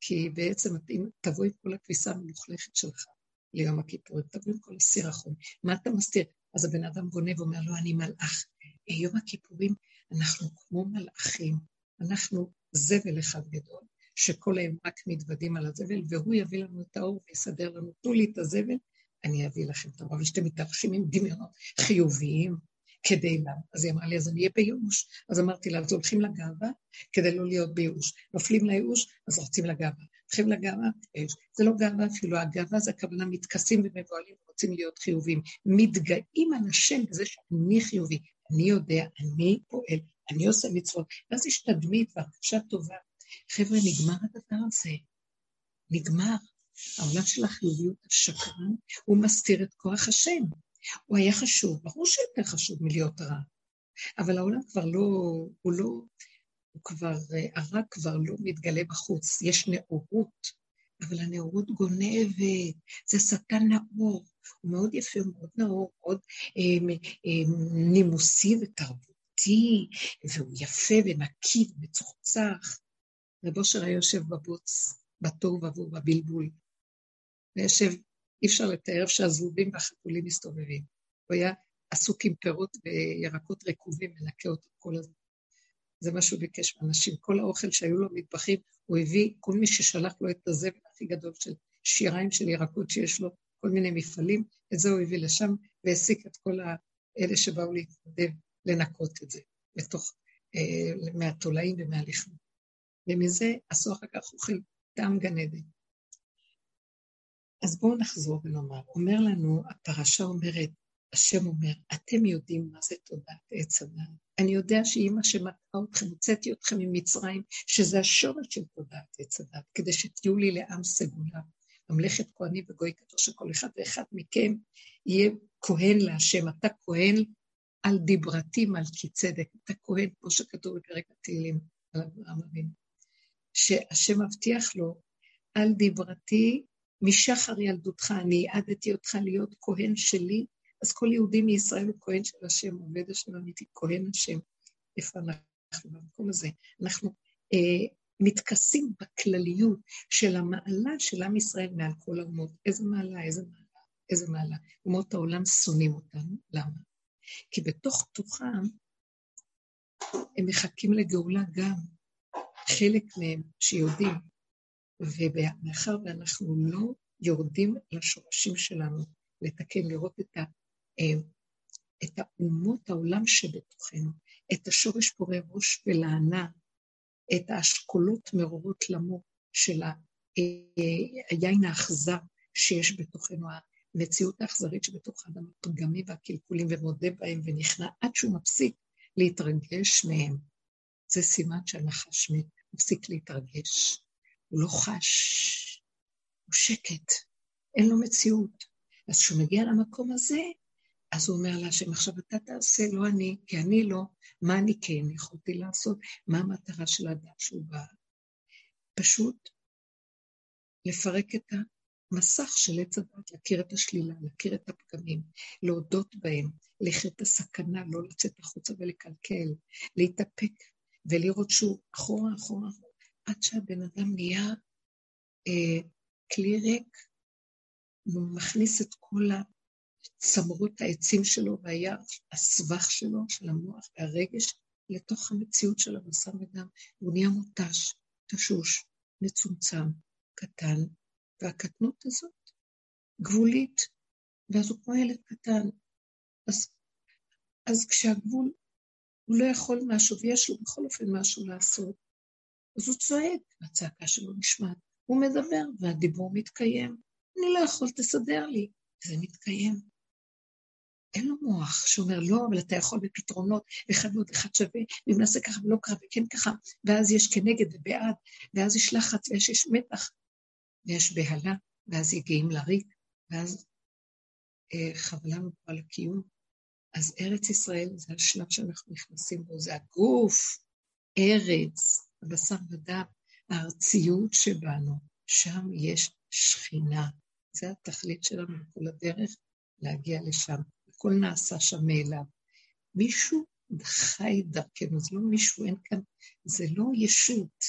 כי בעצם אם תבוא עם כל הכביסה המלוכלכת שלך ליום הכיפורים, תבוא עם כל הסירחון, מה אתה מסתיר? אז הבן אדם גונב ואומר לו, אני מלאך. יום הכיפורים אנחנו כמו מלאכים, אנחנו זבל אחד גדול, שכל היום רק מתוודים על הזבל, והוא יביא לנו את האור ויסדר לנו, תנו לי את הזבל, אני אביא לכם את האור. אבל שאתם מתרחשים עם דמיונות חיוביים, כדי למה? אז היא אמרה לי, אז אני אהיה בייאוש. אז אמרתי לה, אז הולכים לגאווה כדי לא להיות בייאוש. נופלים לייאוש, אז רצים לגאווה. הולכים לגאווה, זה לא גאווה אפילו, הגאווה זה הכוונה מתכסים ומבוהלים ורוצים להיות חיוביים. מתגאים על השם בזה שאני חיובי. אני יודע, אני פועל, אני עושה מצוות. ואז יש תדמית והרגשה טובה. חבר'ה, נגמר הדבר הזה. נגמר. העולם של החיוביות השקרן, הוא מסתיר את כוח השם. הוא היה חשוב, ברור שיותר חשוב מלהיות רע, אבל העולם כבר לא, הוא לא, הוא כבר, הרע כבר לא מתגלה בחוץ, יש נאורות, אבל הנאורות גונבת, זה שטן נאור, הוא מאוד יפה, הוא מאוד נאור, מאוד אה, אה, נימוסי ותרבותי, והוא יפה ונקי ומצוחצח. רב אושר היה יושב בבוץ, בתוהו ובוהו, בבלבול, ויושב אי אפשר לתאר שהזבובים והחתולים מסתובבים. הוא היה עסוק עם פירות וירקות רקובים, מנקה אותם כל הזמן. זה מה שהוא ביקש מאנשים. כל האוכל שהיו לו מטבחים, הוא הביא, כל מי ששלח לו את הזבל הכי גדול של שיריים של ירקות שיש לו, כל מיני מפעלים, את זה הוא הביא לשם, והעסיק את כל אלה שבאו להתנדב לנקות את זה, בתוך, אה, מהתולעים ומהלכלוך. ומזה עשו אחר כך אוכל טעם גן עדן. אז בואו נחזור ונאמר. אומר לנו, הפרשה אומרת, השם אומר, אתם יודעים מה זה תודעת עץ הדת. אני יודע שאימא שמטעה אתכם, הוצאתי אתכם ממצרים, שזה השורש של תודעת עץ הדת, כדי שתהיו לי לעם סגולה. ממלכת כהנים וגוי קדוש, שכל אחד ואחד מכם יהיה כהן להשם. אתה כהן על דיברתי מלכי צדק. אתה כהן, כמו שכתוב בפרק התהילים על אברהם אבינו. שהשם מבטיח לו, על דיברתי משחר ילדותך, אני העדתי אותך להיות כהן שלי, אז כל יהודי מישראל הוא כהן של השם, עובד השם אמיתי, כהן השם. איפה אנחנו במקום הזה? אנחנו אה, מתכסים בכלליות של המעלה של עם ישראל מעל כל האומות. איזה מעלה, איזה מעלה, איזה מעלה. אומות העולם שונאים אותנו, למה? כי בתוך תוכם הם מחכים לגאולה גם, חלק מהם שיודעים, ומאחר ואנחנו לא יורדים לשורשים שלנו, לתקן, לראות את, ה, אה, את האומות העולם שבתוכנו, את השורש פורה ראש ולענה, את האשכולות מרורות למות של אה, היין האכזר שיש בתוכנו, המציאות האכזרית שבתוך האדם, הפגמים והקלקולים, ומודה בהם ונכנע עד שהוא מפסיק להתרגש מהם. זה סימן שהנחש מפסיק להתרגש. הוא לא חש, הוא שקט, אין לו מציאות. אז כשהוא מגיע למקום הזה, אז הוא אומר להשם, עכשיו אתה תעשה, לא אני, כי אני לא, מה אני כן יכולתי לעשות, מה המטרה של האדם שהוא בא. פשוט לפרק את המסך של עץ הדת, להכיר את השלילה, להכיר את הפגמים, להודות בהם, ללכת את הסכנה, לא לצאת החוצה ולקלקל, להתאפק ולראות שוב אחורה, אחורה, עד שהבן אדם נהיה אה, כלי ריק, והוא מכניס את כל צמרות העצים שלו והיער, הסבך שלו, של המוח והרגש, לתוך המציאות של הבשר ודם. הוא נהיה מותש, תשוש, מצומצם, קטן, והקטנות הזאת גבולית, ואז הוא כמו ילד קטן. אז, אז כשהגבול, הוא לא יכול משהו, ויש לו בכל אופן משהו לעשות, אז הוא צועק, והצעקה שלו נשמעת. הוא מדבר, והדיבור מתקיים. אני לא יכול, תסדר לי. זה מתקיים. אין לו מוח שאומר, לא, אבל אתה יכול בפתרונות, אחד ועוד אחד שווה, ואם נעשה ככה ולא ככה וכן ככה, ואז יש כנגד ובעד, ואז יש לחץ ויש יש מתח, ויש בהלה, ואז יגעים לריק, ואז אה, חבלה פה על הקיום. אז ארץ ישראל זה השלב שאנחנו נכנסים בו, זה הגוף, ארץ, הבשר ודם, הארציות שבנו, שם יש שכינה. זה התכלית שלנו בכל הדרך, להגיע לשם. הכל נעשה שם מאליו. מישהו חי דרכנו, זה לא מישהו, אין כאן, זה לא ישות,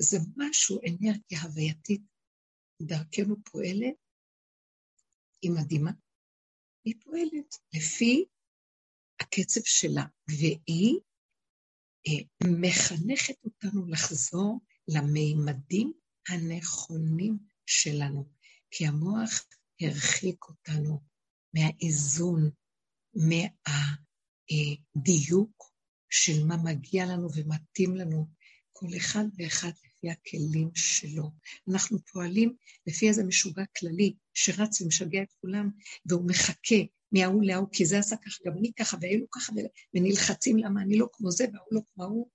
זה משהו, אנרגיה הווייתית, דרכנו פועלת, היא מדהימה, היא פועלת לפי הקצב שלה, והיא אה, מחנכת אותנו לחזור למימדים הנכונים שלנו, כי המוח הרחיק אותנו מהאיזון, מהדיוק של מה מגיע לנו ומתאים לנו, כל אחד ואחד לפי הכלים שלו. אנחנו פועלים לפי איזה משוגע כללי שרץ ומשגע את כולם, והוא מחכה מההוא להוא, כי זה עשה ככה, גם אני ככה, ואלו ככה, ונלחצים למה אני לא כמו זה וההוא לא כמו ההוא,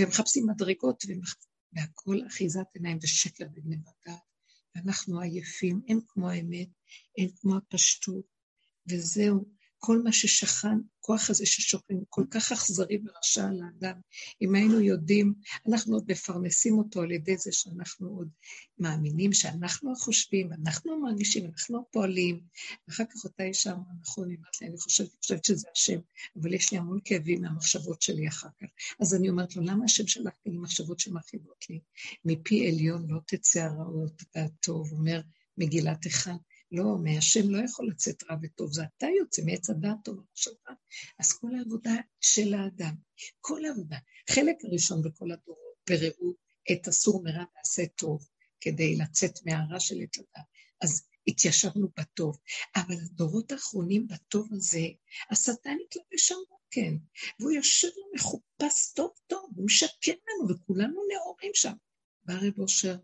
ומחפשים מדרגות, והכל אחיזת עיניים ושקר בגנבת דעת. ואנחנו עייפים, אין כמו האמת, אין כמו הפשטות, וזהו, כל מה ששכן, הכוח הזה ששוכן, כל כך אכזרי ורשע על האדם. אם היינו יודעים, אנחנו עוד מפרנסים אותו על ידי זה שאנחנו עוד מאמינים שאנחנו החושבים, אנחנו המרגישים, אנחנו הפועלים. ואחר כך אותה אישה אמרה, נכון, היא אמרת לי, אני חושבת, חושבת שזה השם, אבל יש לי המון כאבים מהמחשבות שלי אחר כך. אז אני אומרת לו, למה השם שלח לי מחשבות שמרחיבות לי? מפי עליון לא תצא הרעות והטוב, אומר מגילת אחד. לא, מהשם לא יכול לצאת רע וטוב, זה אתה יוצא מעץ הדעת טוב שלך. אז כל העבודה של האדם, כל העבודה, חלק הראשון בכל הדורות, בראו את אסור מרע ועשה טוב, כדי לצאת מהרע של עץ הדעת. אז התיישבנו בטוב. אבל הדורות האחרונים בטוב הזה, השטן התלבש שם כן, והוא יושב לו מחופש טוב טוב, הוא משקר לנו, וכולנו נאורים שם. בא רב אושר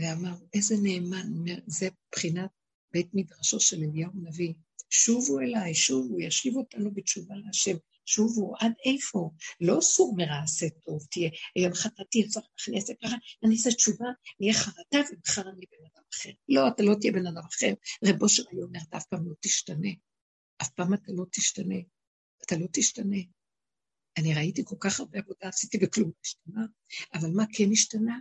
ואמר, איזה נאמן, זה מבחינת בית מדרשו של אליהו הנביא. שובו אליי, שובו, ישיב אותנו בתשובה להשם. שובו, עד איפה? לא סור מרע עשה טוב, תהיה, היום חטאתי, אני אעשה ככה, אני אעשה תשובה, נהיה חרטה, ומחר אני בן אדם אחר. לא, אתה לא תהיה בן אדם אחר. רבו של היום אומר, אתה אף פעם לא תשתנה. אף פעם אתה לא תשתנה. אתה לא תשתנה. אני ראיתי כל כך הרבה עבודה, עשיתי וכלום לא השתנה, אבל מה כן השתנה?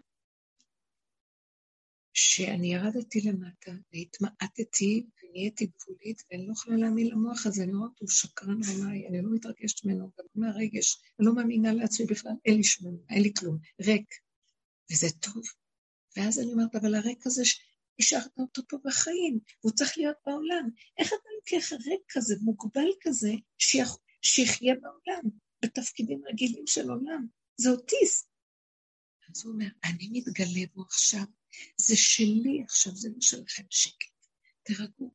שאני ירדתי למטה והתמעטתי ונהייתי גבולית ואני לא יכולה להאמין למוח הזה, אני רואה אותו שקרן עליי, אני לא מתרגשת ממנו, גם מהרגש, אני לא מאמינה לעצמי בכלל, אין לי שום, אין לי כלום, ריק. וזה טוב. ואז אני אומרת, אבל הריק הזה, השארת אותו פה בחיים, והוא צריך להיות בעולם. איך אתה לוקח ריק כזה, מוגבל כזה, שיחיה בעולם, בתפקידים רגילים של עולם? זה אוטיסט. אז הוא אומר, אני מתגלה בו עכשיו, זה שלי עכשיו, זה לא שלכם שקט. תרגעו,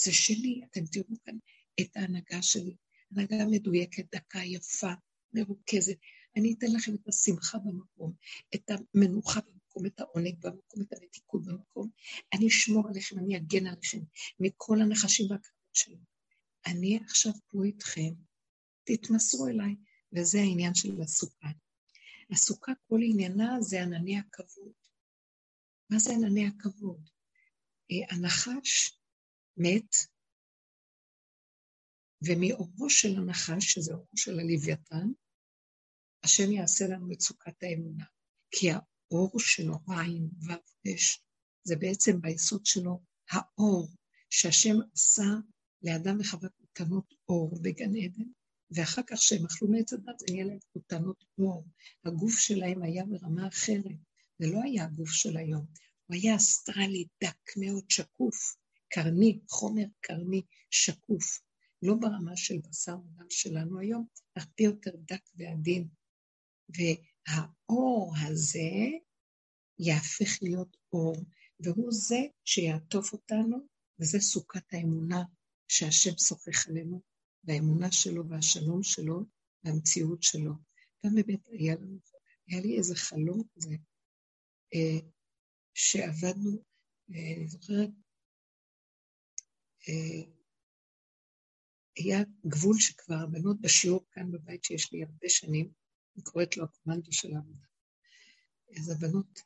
זה שלי, אתם תראו כאן את ההנהגה שלי. הנהגה מדויקת, דקה, יפה, מרוכזת. אני אתן לכם את השמחה במקום, את המנוחה במקום, את העונג במקום, את המתיקות במקום. אני אשמור עליכם, אני אגן עליכם מכל הנחשים והקרבות שלנו. אני עכשיו פה איתכם, תתמסרו אליי, וזה העניין של הסוכה. הסוכה, כל עניינה זה ענני הכבוד. מה זה ענני הכבוד? אה, הנחש מת, ומאורו של הנחש, שזה אורו של הלוויתן, השם יעשה לנו סוכת האמונה. כי האור שלו, העין, ו' אש, זה בעצם ביסוד שלו האור שהשם עשה לאדם וחווה קטנות אור בגן עדן, ואחר כך כשהם אכלו מעץ הדת, זה נהיה להם קטנות אור. הגוף שלהם היה ברמה אחרת. זה לא היה הגוף של היום, הוא היה אסטרלי דק מאוד, שקוף, קרני, חומר קרני שקוף, לא ברמה של בשר ודם שלנו היום, הרבה יותר דק ועדין. והאור הזה יהפך להיות אור, והוא זה שיעטוף אותנו, וזה סוכת האמונה שהשם שוחח עלינו, והאמונה שלו והשלום שלו והמציאות שלו. גם באמת היה היה לי איזה חלום כזה, שעבדנו, אה, אני זוכרת, אה, היה גבול שכבר הבנות בשיעור כאן בבית שיש לי הרבה שנים, אני קוראת לו הקומנדו של העבודה. אז הבנות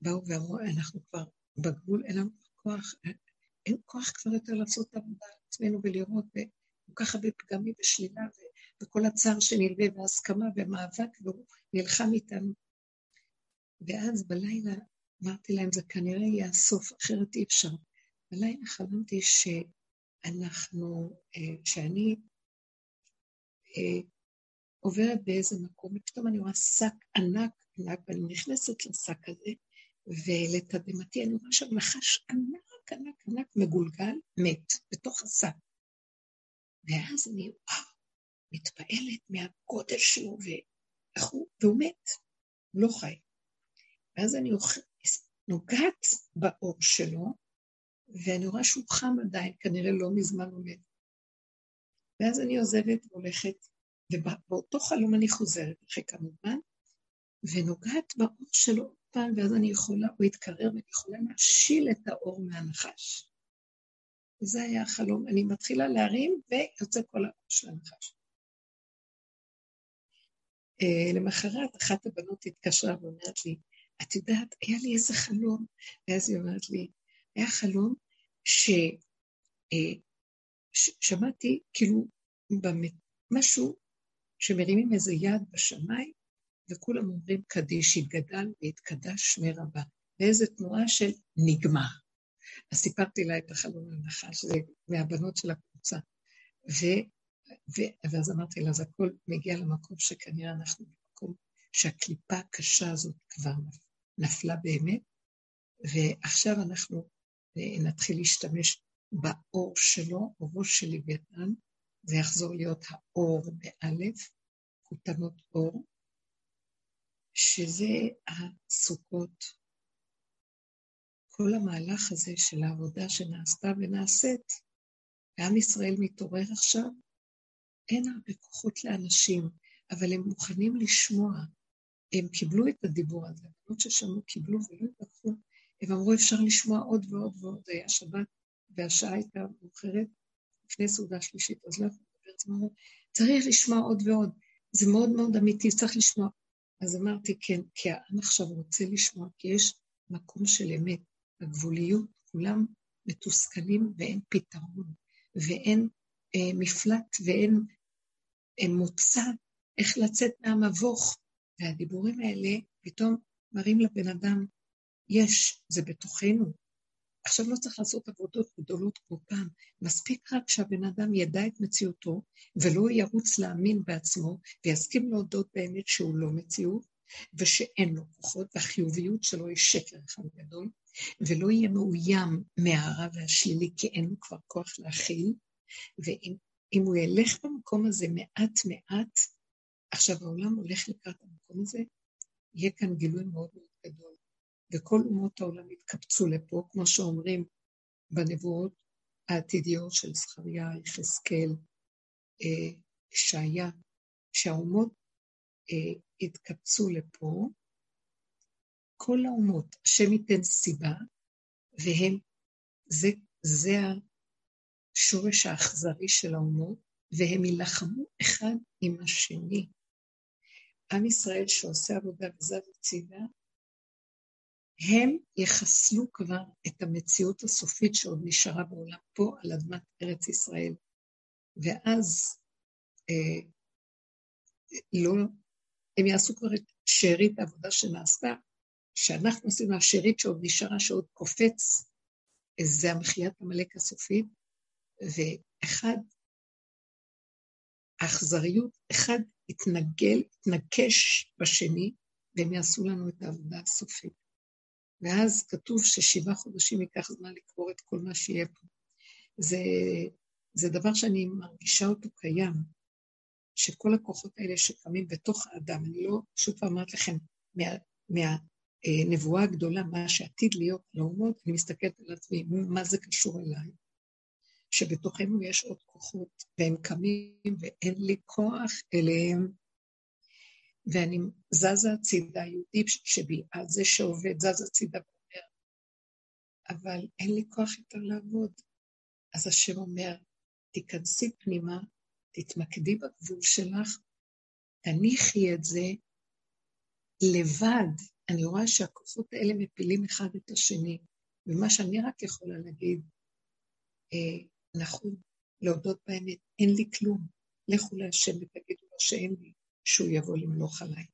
באו ואמרו, אנחנו כבר בגבול, אין לנו כוח, אין כוח כבר יותר לעשות את העבודה על עצמנו ולראות, וכל כך הרבה פגמים ושלילה, וכל הצער שנלווה, והסכמה ומאבק, והוא נלחם איתנו. ואז בלילה אמרתי להם, זה כנראה יהיה הסוף, אחרת אי אפשר. בלילה חלמתי שאנחנו, אה, שאני אה, עוברת באיזה מקום, ופתאום אני רואה שק ענק ענק, ואני נכנסת לשק הזה, ולתדהמתי אני רואה שם נחש ענק ענק ענק מגולגל, מת, בתוך השק. ואז אני, וואו, מתפעלת מהגודל שלו, והוא מת, הוא לא חי. ואז אני נוגעת באור שלו, ואני רואה שהוא חם עדיין, כנראה לא מזמן מת. ואז אני עוזבת והולכת, ובאותו חלום אני חוזרת אחרי כמה זמן, ונוגעת באור שלו עוד פעם, ואז אני יכולה, הוא יתקרר ואני יכולה להשיל את האור מהנחש. וזה היה החלום. אני מתחילה להרים ויוצא כל האור של הנחש. Uh, למחרת אחת הבנות התקשרה ואומרת לי, את יודעת, היה לי איזה חלום, ואז היא אומרת לי, היה חלום ששמעתי אה, כאילו במת... משהו שמרימים איזה יד בשמיים, וכולם אומרים קדיש, יתגדל ויתקדש שמי רבה. ואיזו תנועה של נגמר. אז סיפרתי לה את החלום להנחה, שזה מהבנות של הקבוצה. ו, ו, ואז אמרתי לה, אז הכל מגיע למקום שכנראה אנחנו במקום שהקליפה הקשה הזאת כבר נפלה באמת, ועכשיו אנחנו אה, נתחיל להשתמש באור שלו, אורו של לוויתן, זה יחזור להיות האור באלף, כותנות אור, שזה הסוכות. כל המהלך הזה של העבודה שנעשתה ונעשית, ועם ישראל מתעורר עכשיו, אין הרבה כוחות לאנשים, אבל הם מוכנים לשמוע. הם קיבלו את הדיבור הזה, הבנות ששמעו קיבלו ולא התווכחו, הם אמרו, אפשר לשמוע עוד ועוד ועוד, היה שבת, והשעה הייתה מאוחרת, לפני סעודה שלישית, אז לא יכולתי לדבר, אז אמרו, צריך לשמוע עוד ועוד, זה מאוד מאוד אמיתי, צריך לשמוע. אז אמרתי, כן, כי העם עכשיו רוצה לשמוע, כי יש מקום של אמת. הגבוליות, כולם מתוסכלים ואין פתרון, ואין אה, מפלט ואין אה, מוצא איך לצאת מהמבוך. והדיבורים האלה פתאום מראים לבן אדם, יש, זה בתוכנו. עכשיו לא צריך לעשות עבודות גדולות כמו פעם, מספיק רק שהבן אדם ידע את מציאותו ולא ירוץ להאמין בעצמו ויסכים להודות באמת שהוא לא מציאות ושאין לו כוחות והחיוביות שלו היא שקר אחד גדול ולא יהיה מאוים מהרע והשלילי כי אין לו כבר כוח להכיל. ואם הוא ילך במקום הזה מעט מעט, עכשיו העולם הולך לקראת המקום הזה, יהיה כאן גילוי מאוד מאוד גדול. וכל אומות העולם יתקבצו לפה, כמו שאומרים בנבואות העתידיות של זכריה, יחזקאל, אה, ישעיה, שהאומות אה, יתקבצו לפה, כל האומות, השם ייתן סיבה, והם, זה, זה השורש האכזרי של האומות, והם יילחמו אחד עם השני. עם ישראל שעושה עבודה וזז הצידה, הם יחסלו כבר את המציאות הסופית שעוד נשארה בעולם פה על אדמת ארץ ישראל. ואז אה, לא, הם יעשו כבר את שארית העבודה שנעשתה, שאנחנו עשינו השארית שעוד נשארה, שעוד קופץ, זה המחיית עמלק הסופית, ואחד, האכזריות, אחד יתנגל, יתנקש בשני, והם יעשו לנו את העבודה הסופית. ואז כתוב ששבעה חודשים ייקח זמן לקבור את כל מה שיהיה פה. זה, זה דבר שאני מרגישה אותו קיים, שכל הכוחות האלה שקמים בתוך האדם, אני לא, שוב פעם אמרת לכם, מהנבואה מה, אה, הגדולה, מה שעתיד להיות לאומות, אני מסתכלת על עצמי, מה זה קשור אליי? שבתוכנו יש עוד כוחות, והם קמים ואין לי כוח אליהם. ואני זזה הצידה, יהודי שבי, אז זה שעובד, זז הצידה ואומר, אבל אין לי כוח יותר לעבוד. אז השם אומר, תיכנסי פנימה, תתמקדי בגבול שלך, תניחי את זה לבד. אני רואה שהכוחות האלה מפילים אחד את השני, ומה שאני רק יכולה להגיד, אה, נכון, להודות באמת, אין לי כלום. לכו להשם ותגידו לו שאין לי. שהוא יבוא למלוך עליי.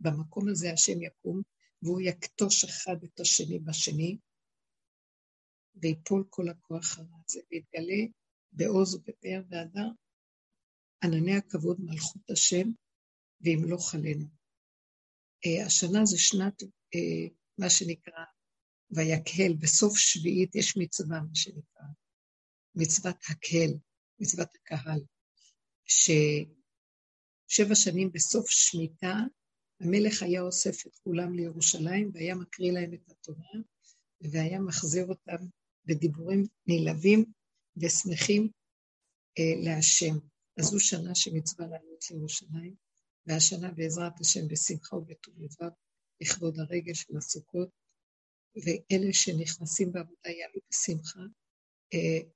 במקום הזה השם יקום, והוא יקטוש אחד את השני בשני, ויפול כל הכוח הרע הזה, ויתגלה בעוז ובפאר והדר ענני הכבוד מלכות השם, וימלוך עלינו. Uh, השנה זה שנת, uh, מה שנקרא, ויקהל, בסוף שביעית יש מצווה, מה שנקרא, מצוות הקהל, מצוות הקהל, ש... שבע שנים בסוף שמיטה, המלך היה אוסף את כולם לירושלים והיה מקריא להם את התורה, והיה מחזיר אותם בדיבורים נלהבים ושמחים אה, להשם. אז זו שנה שמצווה לעלות לירושלים, והשנה בעזרת השם בשמחה ובטוב לבב, לכבוד הרגל של הסוכות, ואלה שנכנסים בעבודה יעלו בשמחה, אה,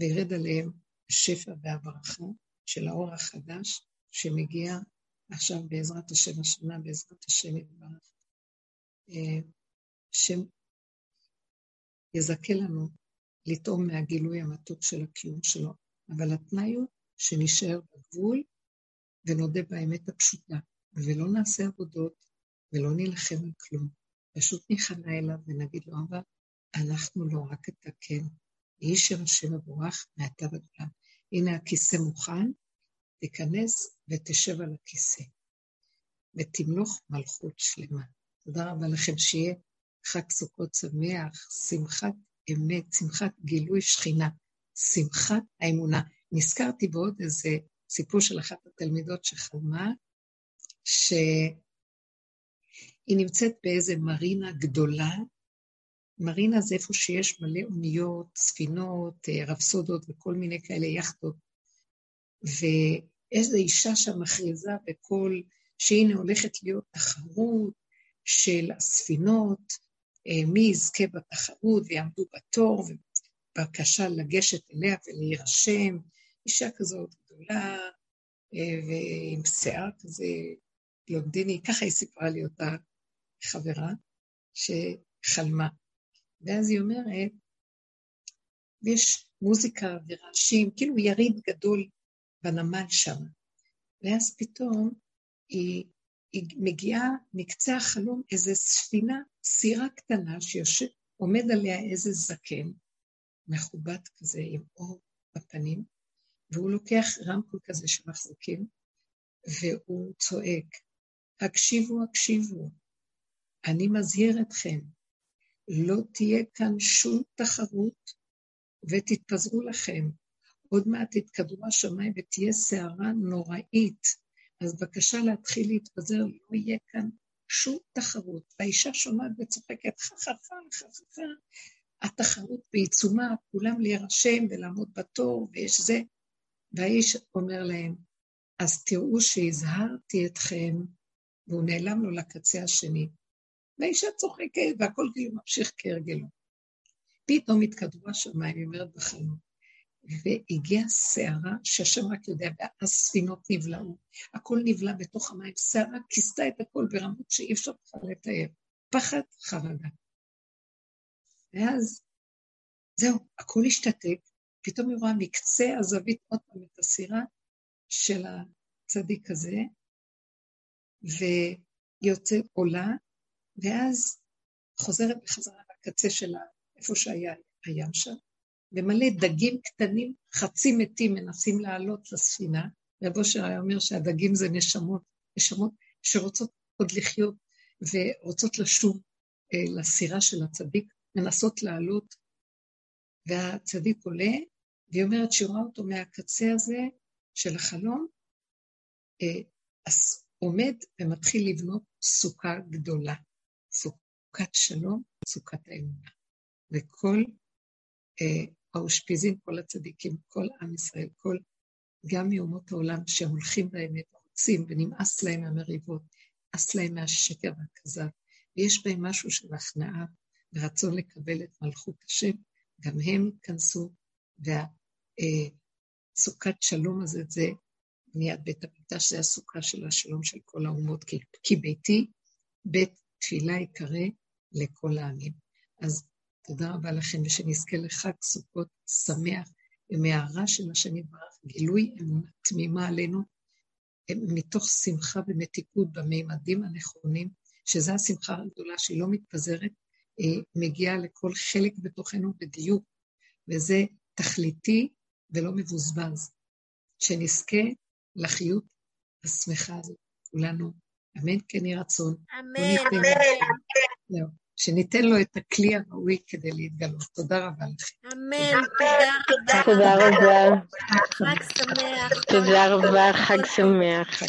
וירד עליהם השפע והברכה של האור החדש, שמגיע עכשיו בעזרת השם השנה, בעזרת השם יתברך. אה, השם יזכה לנו לטעום מהגילוי המתוק של הקיום שלו, אבל התנאי הוא שנשאר בגבול ונודה באמת הפשוטה, ולא נעשה עבודות ולא נילחם על כלום. פשוט ניכנע אליו ונגיד לו, אבל אנחנו לא, רק אתה כן. יהי שם השם מבורך מעתה ועד עולם. הנה הכיסא מוכן, תיכנס ותשב על הכיסא, ותמלוך מלכות שלמה. תודה רבה לכם, שיהיה חג סוכות שמח, שמחת אמת, שמחת גילוי שכינה, שמחת האמונה. נזכרתי בעוד איזה סיפור של אחת התלמידות שחלמה, שהיא נמצאת באיזה מרינה גדולה, מרינה זה איפה שיש מלא אוניות, ספינות, אה, רפסודות וכל מיני כאלה יאכטות ואיזו אישה שם מכריזה בקול שהנה הולכת להיות תחרות של הספינות, אה, מי יזכה בתחרות ויעמדו בתור, ובקשה לגשת אליה ולהירשם. אישה כזאת גדולה, אה, ועם שיער כזה בלונדיני, ככה היא סיפרה לי אותה חברה, שחלמה. ואז היא אומרת, ויש מוזיקה ורעשים, כאילו יריד גדול בנמל שם. ואז פתאום היא, היא מגיעה מקצה החלום איזו ספינה, סירה קטנה, שעומד עליה איזה זקן, מכובד כזה, עם אור בפנים, והוא לוקח רמקול כזה שמחזיקים, והוא צועק, הקשיבו, הקשיבו, אני מזהיר אתכם, לא תהיה כאן שום תחרות ותתפזרו לכם. עוד מעט תתקדרו השמיים ותהיה סערה נוראית. אז בבקשה להתחיל להתפזר, לא יהיה כאן שום תחרות. והאישה שומעת וצוחקת, חככה, חככה. התחרות בעיצומה, כולם להירשם ולעמוד בתור, ויש זה. והאיש אומר להם, אז תראו שהזהרתי אתכם, והוא נעלם לו לקצה השני. והאישה צוחקת, והכל כאילו ממשיך כהרגלו. פתאום התקדרו השמיים, היא אומרת בחלום, והגיעה סערה שהשם רק יודע, והספינות נבלעו, הכל נבלע בתוך המים, סערה כיסתה את הכל ברמות שאי אפשר בכלל לתאר. פחד, חרדה. ואז, זהו, הכל השתתק, פתאום היא רואה מקצה הזווית עוד פעם את הסירה של הצדיק הזה, ויוצאת עולה, ואז חוזרת בחזרה לקצה של איפה שהיה הים שם, ומלא דגים קטנים, חצי מתים, מנסים לעלות לספינה. רב אושר היה אומר שהדגים זה נשמות, נשמות שרוצות עוד לחיות ורוצות לשוב אה, לסירה של הצדיק, מנסות לעלות, והצדיק עולה, והיא אומרת שהיא רואה אותו מהקצה הזה של החלום, אה, עומד ומתחיל לבנות סוכה גדולה, סוכת שלום, סוכת האמונה. וכל אה, האושפיזין, כל הצדיקים, כל עם ישראל, כל, גם מאומות העולם שהולכים באמת, רוצים ונמאס להם מהמריבות, נמאס להם מהשקר והכזב, ויש בהם משהו של הכנעה ורצון לקבל את מלכות השם, גם הם ייכנסו, והסוכת אה, שלום הזה, זה בניית בית המקדש, זה הסוכה של השלום של כל האומות, כי, כי ביתי בית תפילה יקרא לכל העמים. אז תודה רבה לכם, ושנזכה לחג סוכות שמח ומהרע של השם יתברך, גילוי אמונה תמימה עלינו, מתוך שמחה ומתיקות במימדים הנכונים, שזו השמחה הגדולה שהיא לא מתפזרת, היא מגיעה לכל חלק בתוכנו בדיוק, וזה תכליתי ולא מבוזבז. שנזכה לחיות השמחה הזאת, כולנו. אמן כן יהי רצון. אמן. אמן. שניתן לו את הכלי הראוי כדי להתגלות. תודה רבה לכם. אמן, תודה, תודה רבה. חג שמח. תודה רבה. חג שמח.